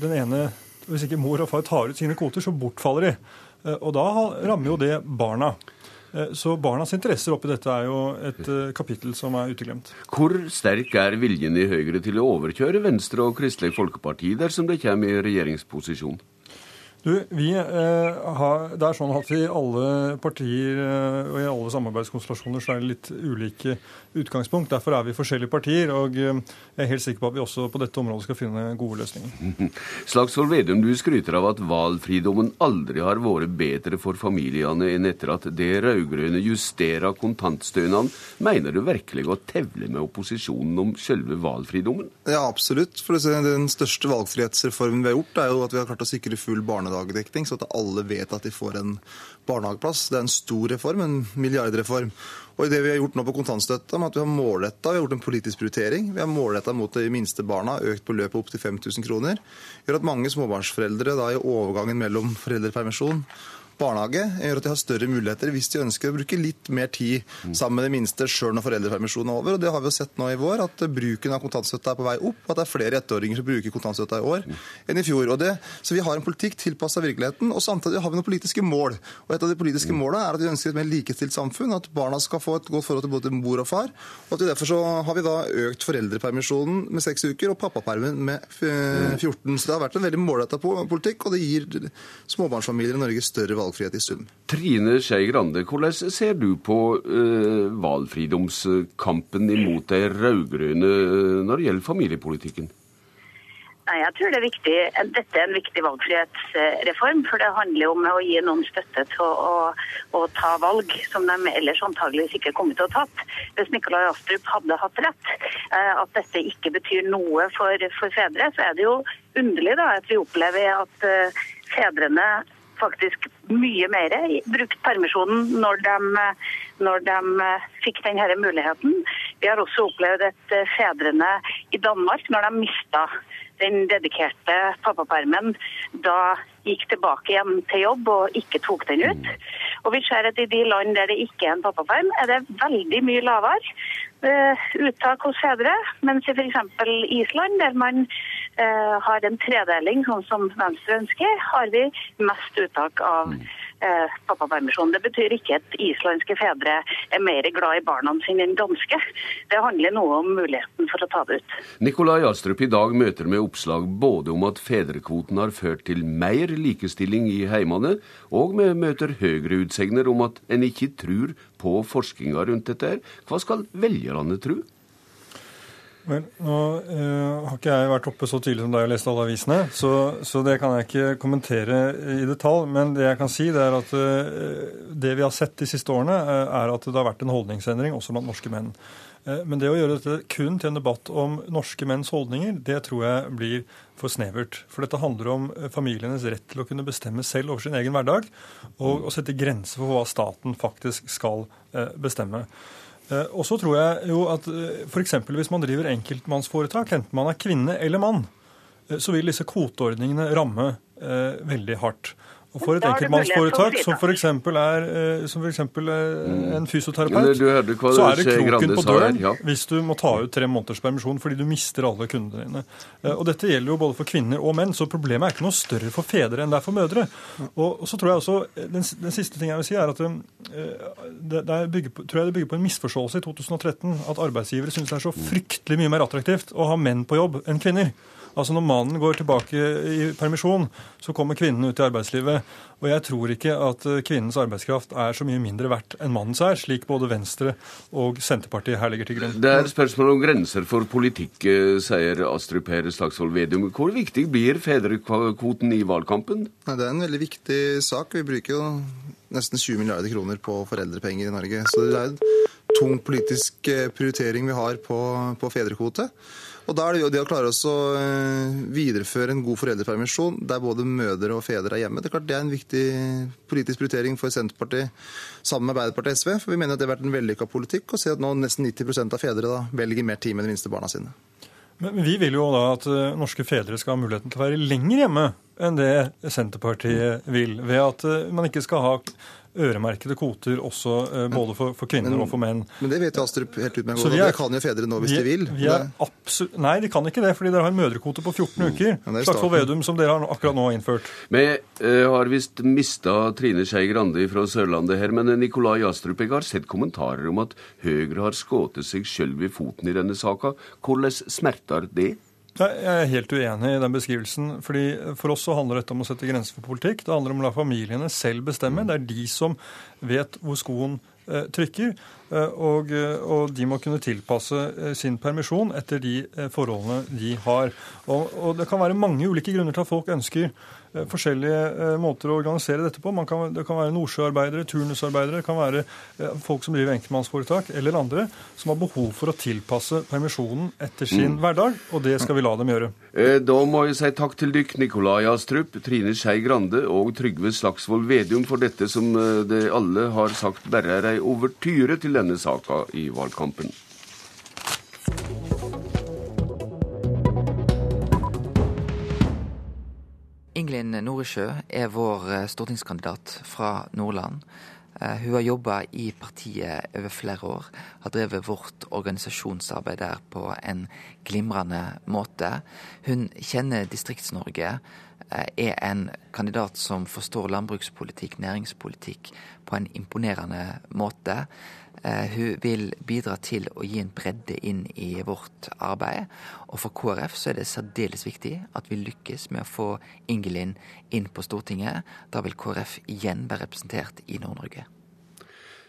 den ene, hvis ikke mor og far tar ut sine kvoter, så bortfaller de. Og da rammer jo det barna. Så barnas interesser oppi dette er jo et kapittel som er uteglemt. Hvor sterk er viljen i Høyre til å overkjøre Venstre og Kristelig Folkeparti dersom det kommer i regjeringsposisjon? Du, vi eh, har, Det er sånn at i alle partier eh, og i alle samarbeidskonstellasjoner så er det litt ulike utgangspunkt. Derfor er vi forskjellige partier. og eh, Jeg er helt sikker på at vi også på dette området skal finne gode løsninger. Slagsvold Vedum, du skryter av at valfridommen aldri har vært bedre for familiene enn etter at det rød-grønne justerer kontantstønaden. Mener du virkelig å tevle med opposisjonen om selve valfridommen? Ja, absolutt. For Den største valgfrihetsreformen vi har gjort, er jo at vi har klart å sikre full barnedekning barnehagedekning, så at alle vet at de får en barnehageplass. Det er en stor reform, en milliardreform. Og det vi har gjort nå på kontantstøtta, med at vi har målretta, vi gjort en politisk prioritering. Vi har målretta mot de minste barna, økt beløpet opp til 5000 kroner. Gjør at mange småbarnsforeldre da i overgangen mellom foreldrepermisjon barnehage gjør at de har større muligheter hvis de ønsker å bruke litt mer tid sammen med det minste sjøl når foreldrepermisjonen er over. Og Det har vi jo sett nå i vår, at bruken av kontantstøtte er på vei opp. At det er flere ettåringer som bruker kontantstøtta i år enn i fjor. Det, så vi har en politikk tilpassa virkeligheten, og samtidig har vi noen politiske mål. Og Et av de politiske målene er at vi ønsker et mer likestilt samfunn, at barna skal få et godt forhold til både mor og far. og at Derfor så har vi da økt foreldrepermisjonen med seks uker og pappapermen med 14. Så det har vært en veldig målretta politikk, og det gir småbarnsfamilier i Norge større valgfrihet valgfrihet i sum. Trine Skei Grande, hvordan ser du på uh, valgfridomskampen imot de rød-grønne uh, når det gjelder familiepolitikken? Nei, jeg tror det er viktig. Dette er en viktig valgfrihetsreform. For det handler om å gi noen støtte til å, å, å ta valg som de ellers antageligvis ikke kommer til å tatt. Hvis Nikolai Astrup hadde hatt rett, eh, at dette ikke betyr noe for, for fedre, så er det jo underlig da, at vi opplever at fedrene faktisk mye mer brukt permisjonen når de, når de fikk denne muligheten. Vi har også opplevd at fedrene i Danmark, når de mista den dedikerte pappapermen, da gikk tilbake igjen til jobb og ikke tok den ut. Og vi ser at i de land der det ikke er en pappaperm, er det veldig mye lavere uh, uttak hos fedre. Mens i f.eks. Island, der man uh, har en tredeling, sånn som Venstre ønsker, har vi mest uttak av eh, pappapermisjon. Det betyr ikke at islandske fedre er mer glad i barna sine enn danske. Det handler noe om muligheten for å ta det ut. Nikolai Astrup i dag møter med oppslag både om at fedrekvoten har ført til mer likestilling i heimene, og vi møter høyere utsegner om at en ikke tror på forskninga rundt dette. Hva skal velgerne tro? Vel, nå uh, har ikke jeg vært oppe så tidlig som deg og lest alle avisene, så, så, det kan jeg ikke kommentere i detalj. Men det jeg kan si, det er at uh, det vi har sett de siste årene, uh, er at det har vært en holdningsendring også blant norske menn. Men det å gjøre dette kun til en debatt om norske menns holdninger, det tror jeg blir for snevert. For dette handler om familienes rett til å kunne bestemme selv over sin egen hverdag, og å sette grenser for hva staten faktisk skal bestemme. Eh, og så tror jeg jo at eh, f.eks. hvis man driver enkeltmannsforetak, enten man er kvinne eller mann, eh, så vil disse kvoteordningene ramme veldig hardt. Og for et enkeltmannsforetak som f.eks. er, eh, som for eksempel, eh, en fysioterapeut, så er det kroken på døren hvis du må ta ut tre måneders permisjon fordi du mister alle kundene dine. Eh, og Dette gjelder jo både for kvinner og menn, så problemet er ikke noe større for fedre enn det er for mødre. Og, så tror jeg også, den, den, siste ting jeg vil si er at det, det bygger på, tror jeg det bygger på en misforståelse i 2013 at arbeidsgivere syns det er så fryktelig mye mer attraktivt å ha menn på jobb enn kvinner. Altså Når mannen går tilbake i permisjon, så kommer kvinnen ut i arbeidslivet. Og jeg tror ikke at eh, kvinnens arbeidskraft er så mye mindre verdt enn mannens er, slik både Venstre og Senterpartiet her legger til grunn. Det er spørsmål om grenser for politikk, eh, sier Astrup Per Slagsvold Vedum. Hvor viktig blir fedrekvoten i valgkampen? Det er en veldig viktig sak. Vi bruker jo nesten 20 milliarder kroner på foreldrepenger i Norge. Så det er en tung politisk eh, prioritering vi har på, på fedrekvote. Og da er det jo det å klare å eh, videreføre en god foreldrepermisjon der både mødre og fedre er hjemme. Det er klart det er en viktig politisk prioritering for Senterpartiet sammen med Arbeiderpartiet og SV. For vi mener at det har vært en vellykka politikk å se at nå nesten 90% av fedre da velger mer tid med de minste barna sine. Men vi vil jo da at eh, norske fedre skal ha muligheten til å være lenger hjemme enn det Senterpartiet vil, ved at man ikke skal ha øremerkede kvoter også eh, både for, for kvinner men, og for menn. Men det vet jo Astrup helt utmerket godt. Det kan jo fedre nå hvis vi, de vil. Vi absolutt, nei, de kan ikke det, fordi dere har en mødrekvote på 14 uker. Ja, Slagsvold Vedum, som dere har akkurat nå har innført. Vi uh, har visst mista Trine Skei Grande fra Sørlandet her, men Nikolai Astrup, jeg har sett kommentarer om at Høyre har skutt seg sjøl ved foten i denne saka. Hvordan smerter det? Jeg er helt uenig i den beskrivelsen. fordi For oss så handler dette om å sette grenser for politikk. Det handler om å la familiene selv bestemme. Det er de som vet hvor skoen eh, trykker. Eh, og, eh, og, de må kunne tilpasse sin permisjon etter de forholdene de har. Og, og, det kan være mange ulike grunner til at folk ønsker forskjellige eh, måter å organisere dette på. Kan, det kan være nordsjøarbeidere, turnusarbeidere, det kan være eh, folk som driver enkeltmannsforetak, eller andre som har behov for å tilpasse permisjonen etter sin mm. hverdag, og det skal vi la dem gjøre. Da må jeg si takk til dykk Nikolai Astrup, Trine Skei Grande og Trygve Slagsvold Vedum for dette som de alle har sagt bare er ei overtyre til denne saka i valgkampen. Ingelin Noresjø er vår eh, stortingskandidat fra Nordland. Eh, hun har jobba i partiet over flere år, har drevet vårt organisasjonsarbeid der på en glimrende måte. Hun kjenner Distrikts-Norge, eh, er en kandidat som forstår landbrukspolitikk, næringspolitikk på en imponerende måte. Eh, hun vil bidra til å gi en bredde inn i vårt arbeid. Og for KrF så er det særdeles viktig at vi lykkes med å få Ingelin inn på Stortinget. Da vil KrF igjen være representert i Nord-Norge.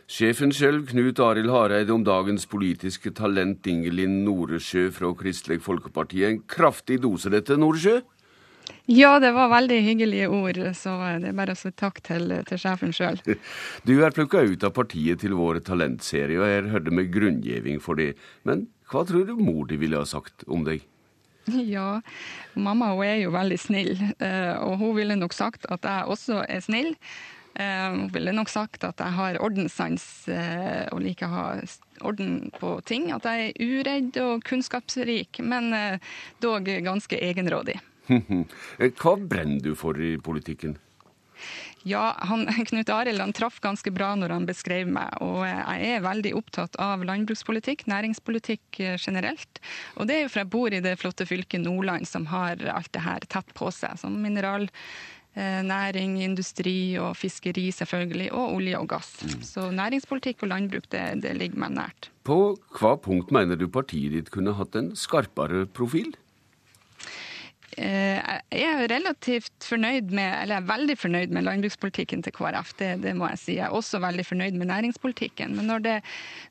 Sjefen sjøl, Knut Arild Hareide, om dagens politiske talent Ingelin Noresjø fra Kristelig Folkeparti. En kraftig dose, dette, Noresjø? Ja, det var veldig hyggelige ord, så det er bare å si takk til, til sjefen sjøl. Du er plukka ut av partiet til vår talentserie, og jeg hørte med grunngiving for det. Men hva tror du mor di ville ha sagt om deg? Ja, mamma hun er jo veldig snill, eh, og hun ville nok sagt at jeg også er snill. Eh, hun ville nok sagt at jeg har ordenssans eh, og liker å ha orden på ting. At jeg er uredd og kunnskapsrik, men dog ganske egenrådig. Hva brenner du for i politikken? Ja, han, Knut Arild han traff ganske bra når han beskrev meg. Og jeg er veldig opptatt av landbrukspolitikk, næringspolitikk eh, generelt. Og det er jo for jeg bor i det flotte fylket Nordland, som har alt det her tett på seg. Som mineral, eh, næring, industri og fiskeri selvfølgelig, og olje og gass. Mm. Så næringspolitikk og landbruk, det, det ligger meg nært. På hva punkt mener du partiet ditt kunne hatt en skarpere profil? Eh, jeg er relativt fornøyd med, eller jeg er veldig fornøyd med landbrukspolitikken til KrF. Det, det, må jeg si. Jeg er også veldig fornøyd med næringspolitikken. Men når det,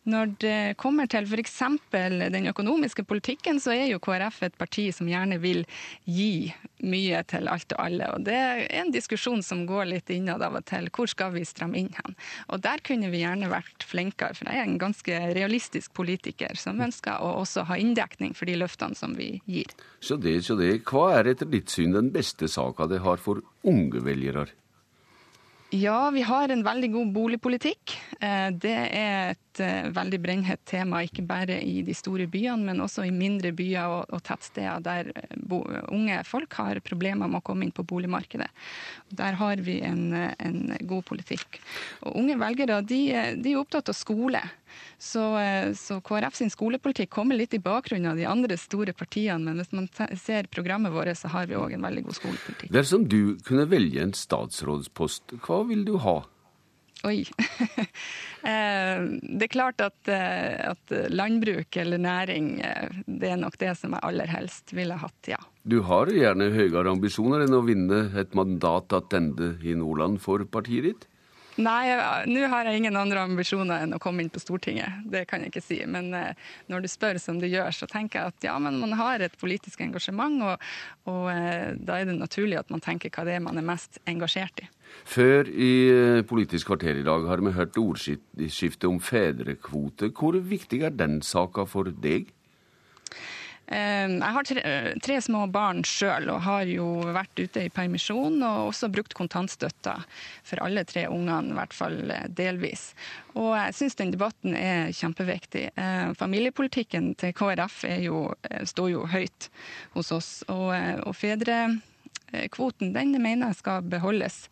når det kommer til f.eks. den økonomiske politikken, så er jo KrF et parti som gjerne vil gi mye til alt og alle. Og det er en diskusjon som går litt innad av og til. Hvor skal vi stramme inn hen? Og der kunne vi gjerne vært flinkere, for jeg er en ganske realistisk politiker som ønsker å også ha inndekning for de løftene som vi gir. Så det, så det. Hva er etter ditt syn den beste saka de har for unge velgere? Ja, vi har en veldig god boligpolitikk. Eh, det er et eh, veldig brennhett tema, ikke bare i de store byene, men også i mindre byer og, tettsteder der eh, unge folk har problemer med å komme inn på boligmarkedet. Der har vi en, en god politikk. Og unge velgere de, de er opptatt av skole. Så, eh, så, KrF sin skolepolitikk kommer litt i bakgrunnen av de andre store partiene. Men hvis man ser programmet vårt, så har vi òg en veldig god skolepolitikk. Dersom du kunne velge en statsrådspost, hva vil du ha? Oi. det er klart at, at, landbruk eller næring, det er nok det som jeg aller helst ville hatt, ja. Du har gjerne høyere ambisjoner enn å vinne et mandat tilbake i Nordland for partiet ditt? Nei, nå har jeg ingen andre ambisjoner enn å komme inn på Stortinget. Det kan jeg ikke si. Men eh, når du spør som du gjør, så tenker jeg at ja, men man har et politisk engasjement, og, og eh, da er det naturlig at man tenker hva det er man er mest engasjert i. Før i eh, Politisk kvarter i dag har vi hørt ordskiftet om fedrekvote. Hvor viktig er den saka for deg? Jeg har tre, tre små barn sjøl og har jo vært ute i permisjon og også brukt kontantstøtta for alle tre ungene, i hvert fall eh, delvis. Og jeg syns den debatten er kjempeviktig. Familiepolitikken til KrF jo, eh, står jo høyt hos oss, og, eh, og fedrekvoten den mener jeg skal beholdes.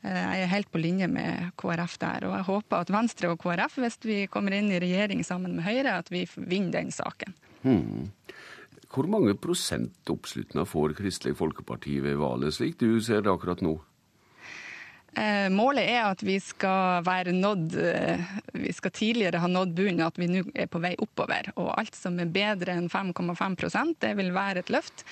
Jeg er helt på linje med KrF der, og jeg håper at Venstre og KrF, hvis vi kommer inn i regjering sammen med Høyre, at vi vinner den saken. Hmm. Hvor mange prosent oppslutning får Kristelig Folkeparti ved valget, slik du ser det akkurat nå? Eh, målet er at vi skal være nådd eh, Vi skal tidligere ha nådd bunnen, at vi nå er på vei oppover. Og alt som er bedre enn 5,5% det vil være et løft.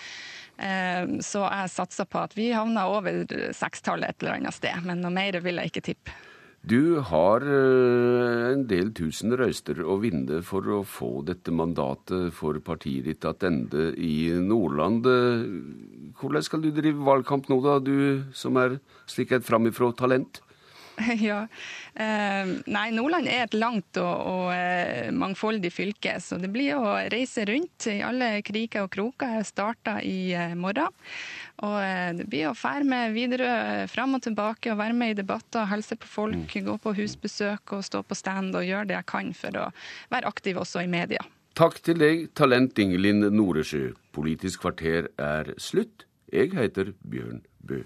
Eh, så jeg satser på at vi havner over sekstallet et eller annet sted. Men noe mer vil jeg ikke tippe. Du har eh, en del tusen røyster å vinne for å få dette mandatet for partiet ditt tilbake i Nordland. Hvordan skal du drive valgkamp nå, da, du som er slik et framifrå talent? Ja. Eh, nei, Nordland er et langt og, og eh, mangfoldig fylke, så det blir å reise rundt i alle kriker og kroker. Jeg starter i morgen. Og eh, det blir å fære med videre eh, fram og tilbake og være med i debatter, helse på folk, mm. gå på husbesøk og stå på stand og gjøre det jeg kan for å være aktiv også i media. Takk til deg, talent Ingelin Noresjø. Politisk kvarter er slutt. Jeg heter Bjørn Bø.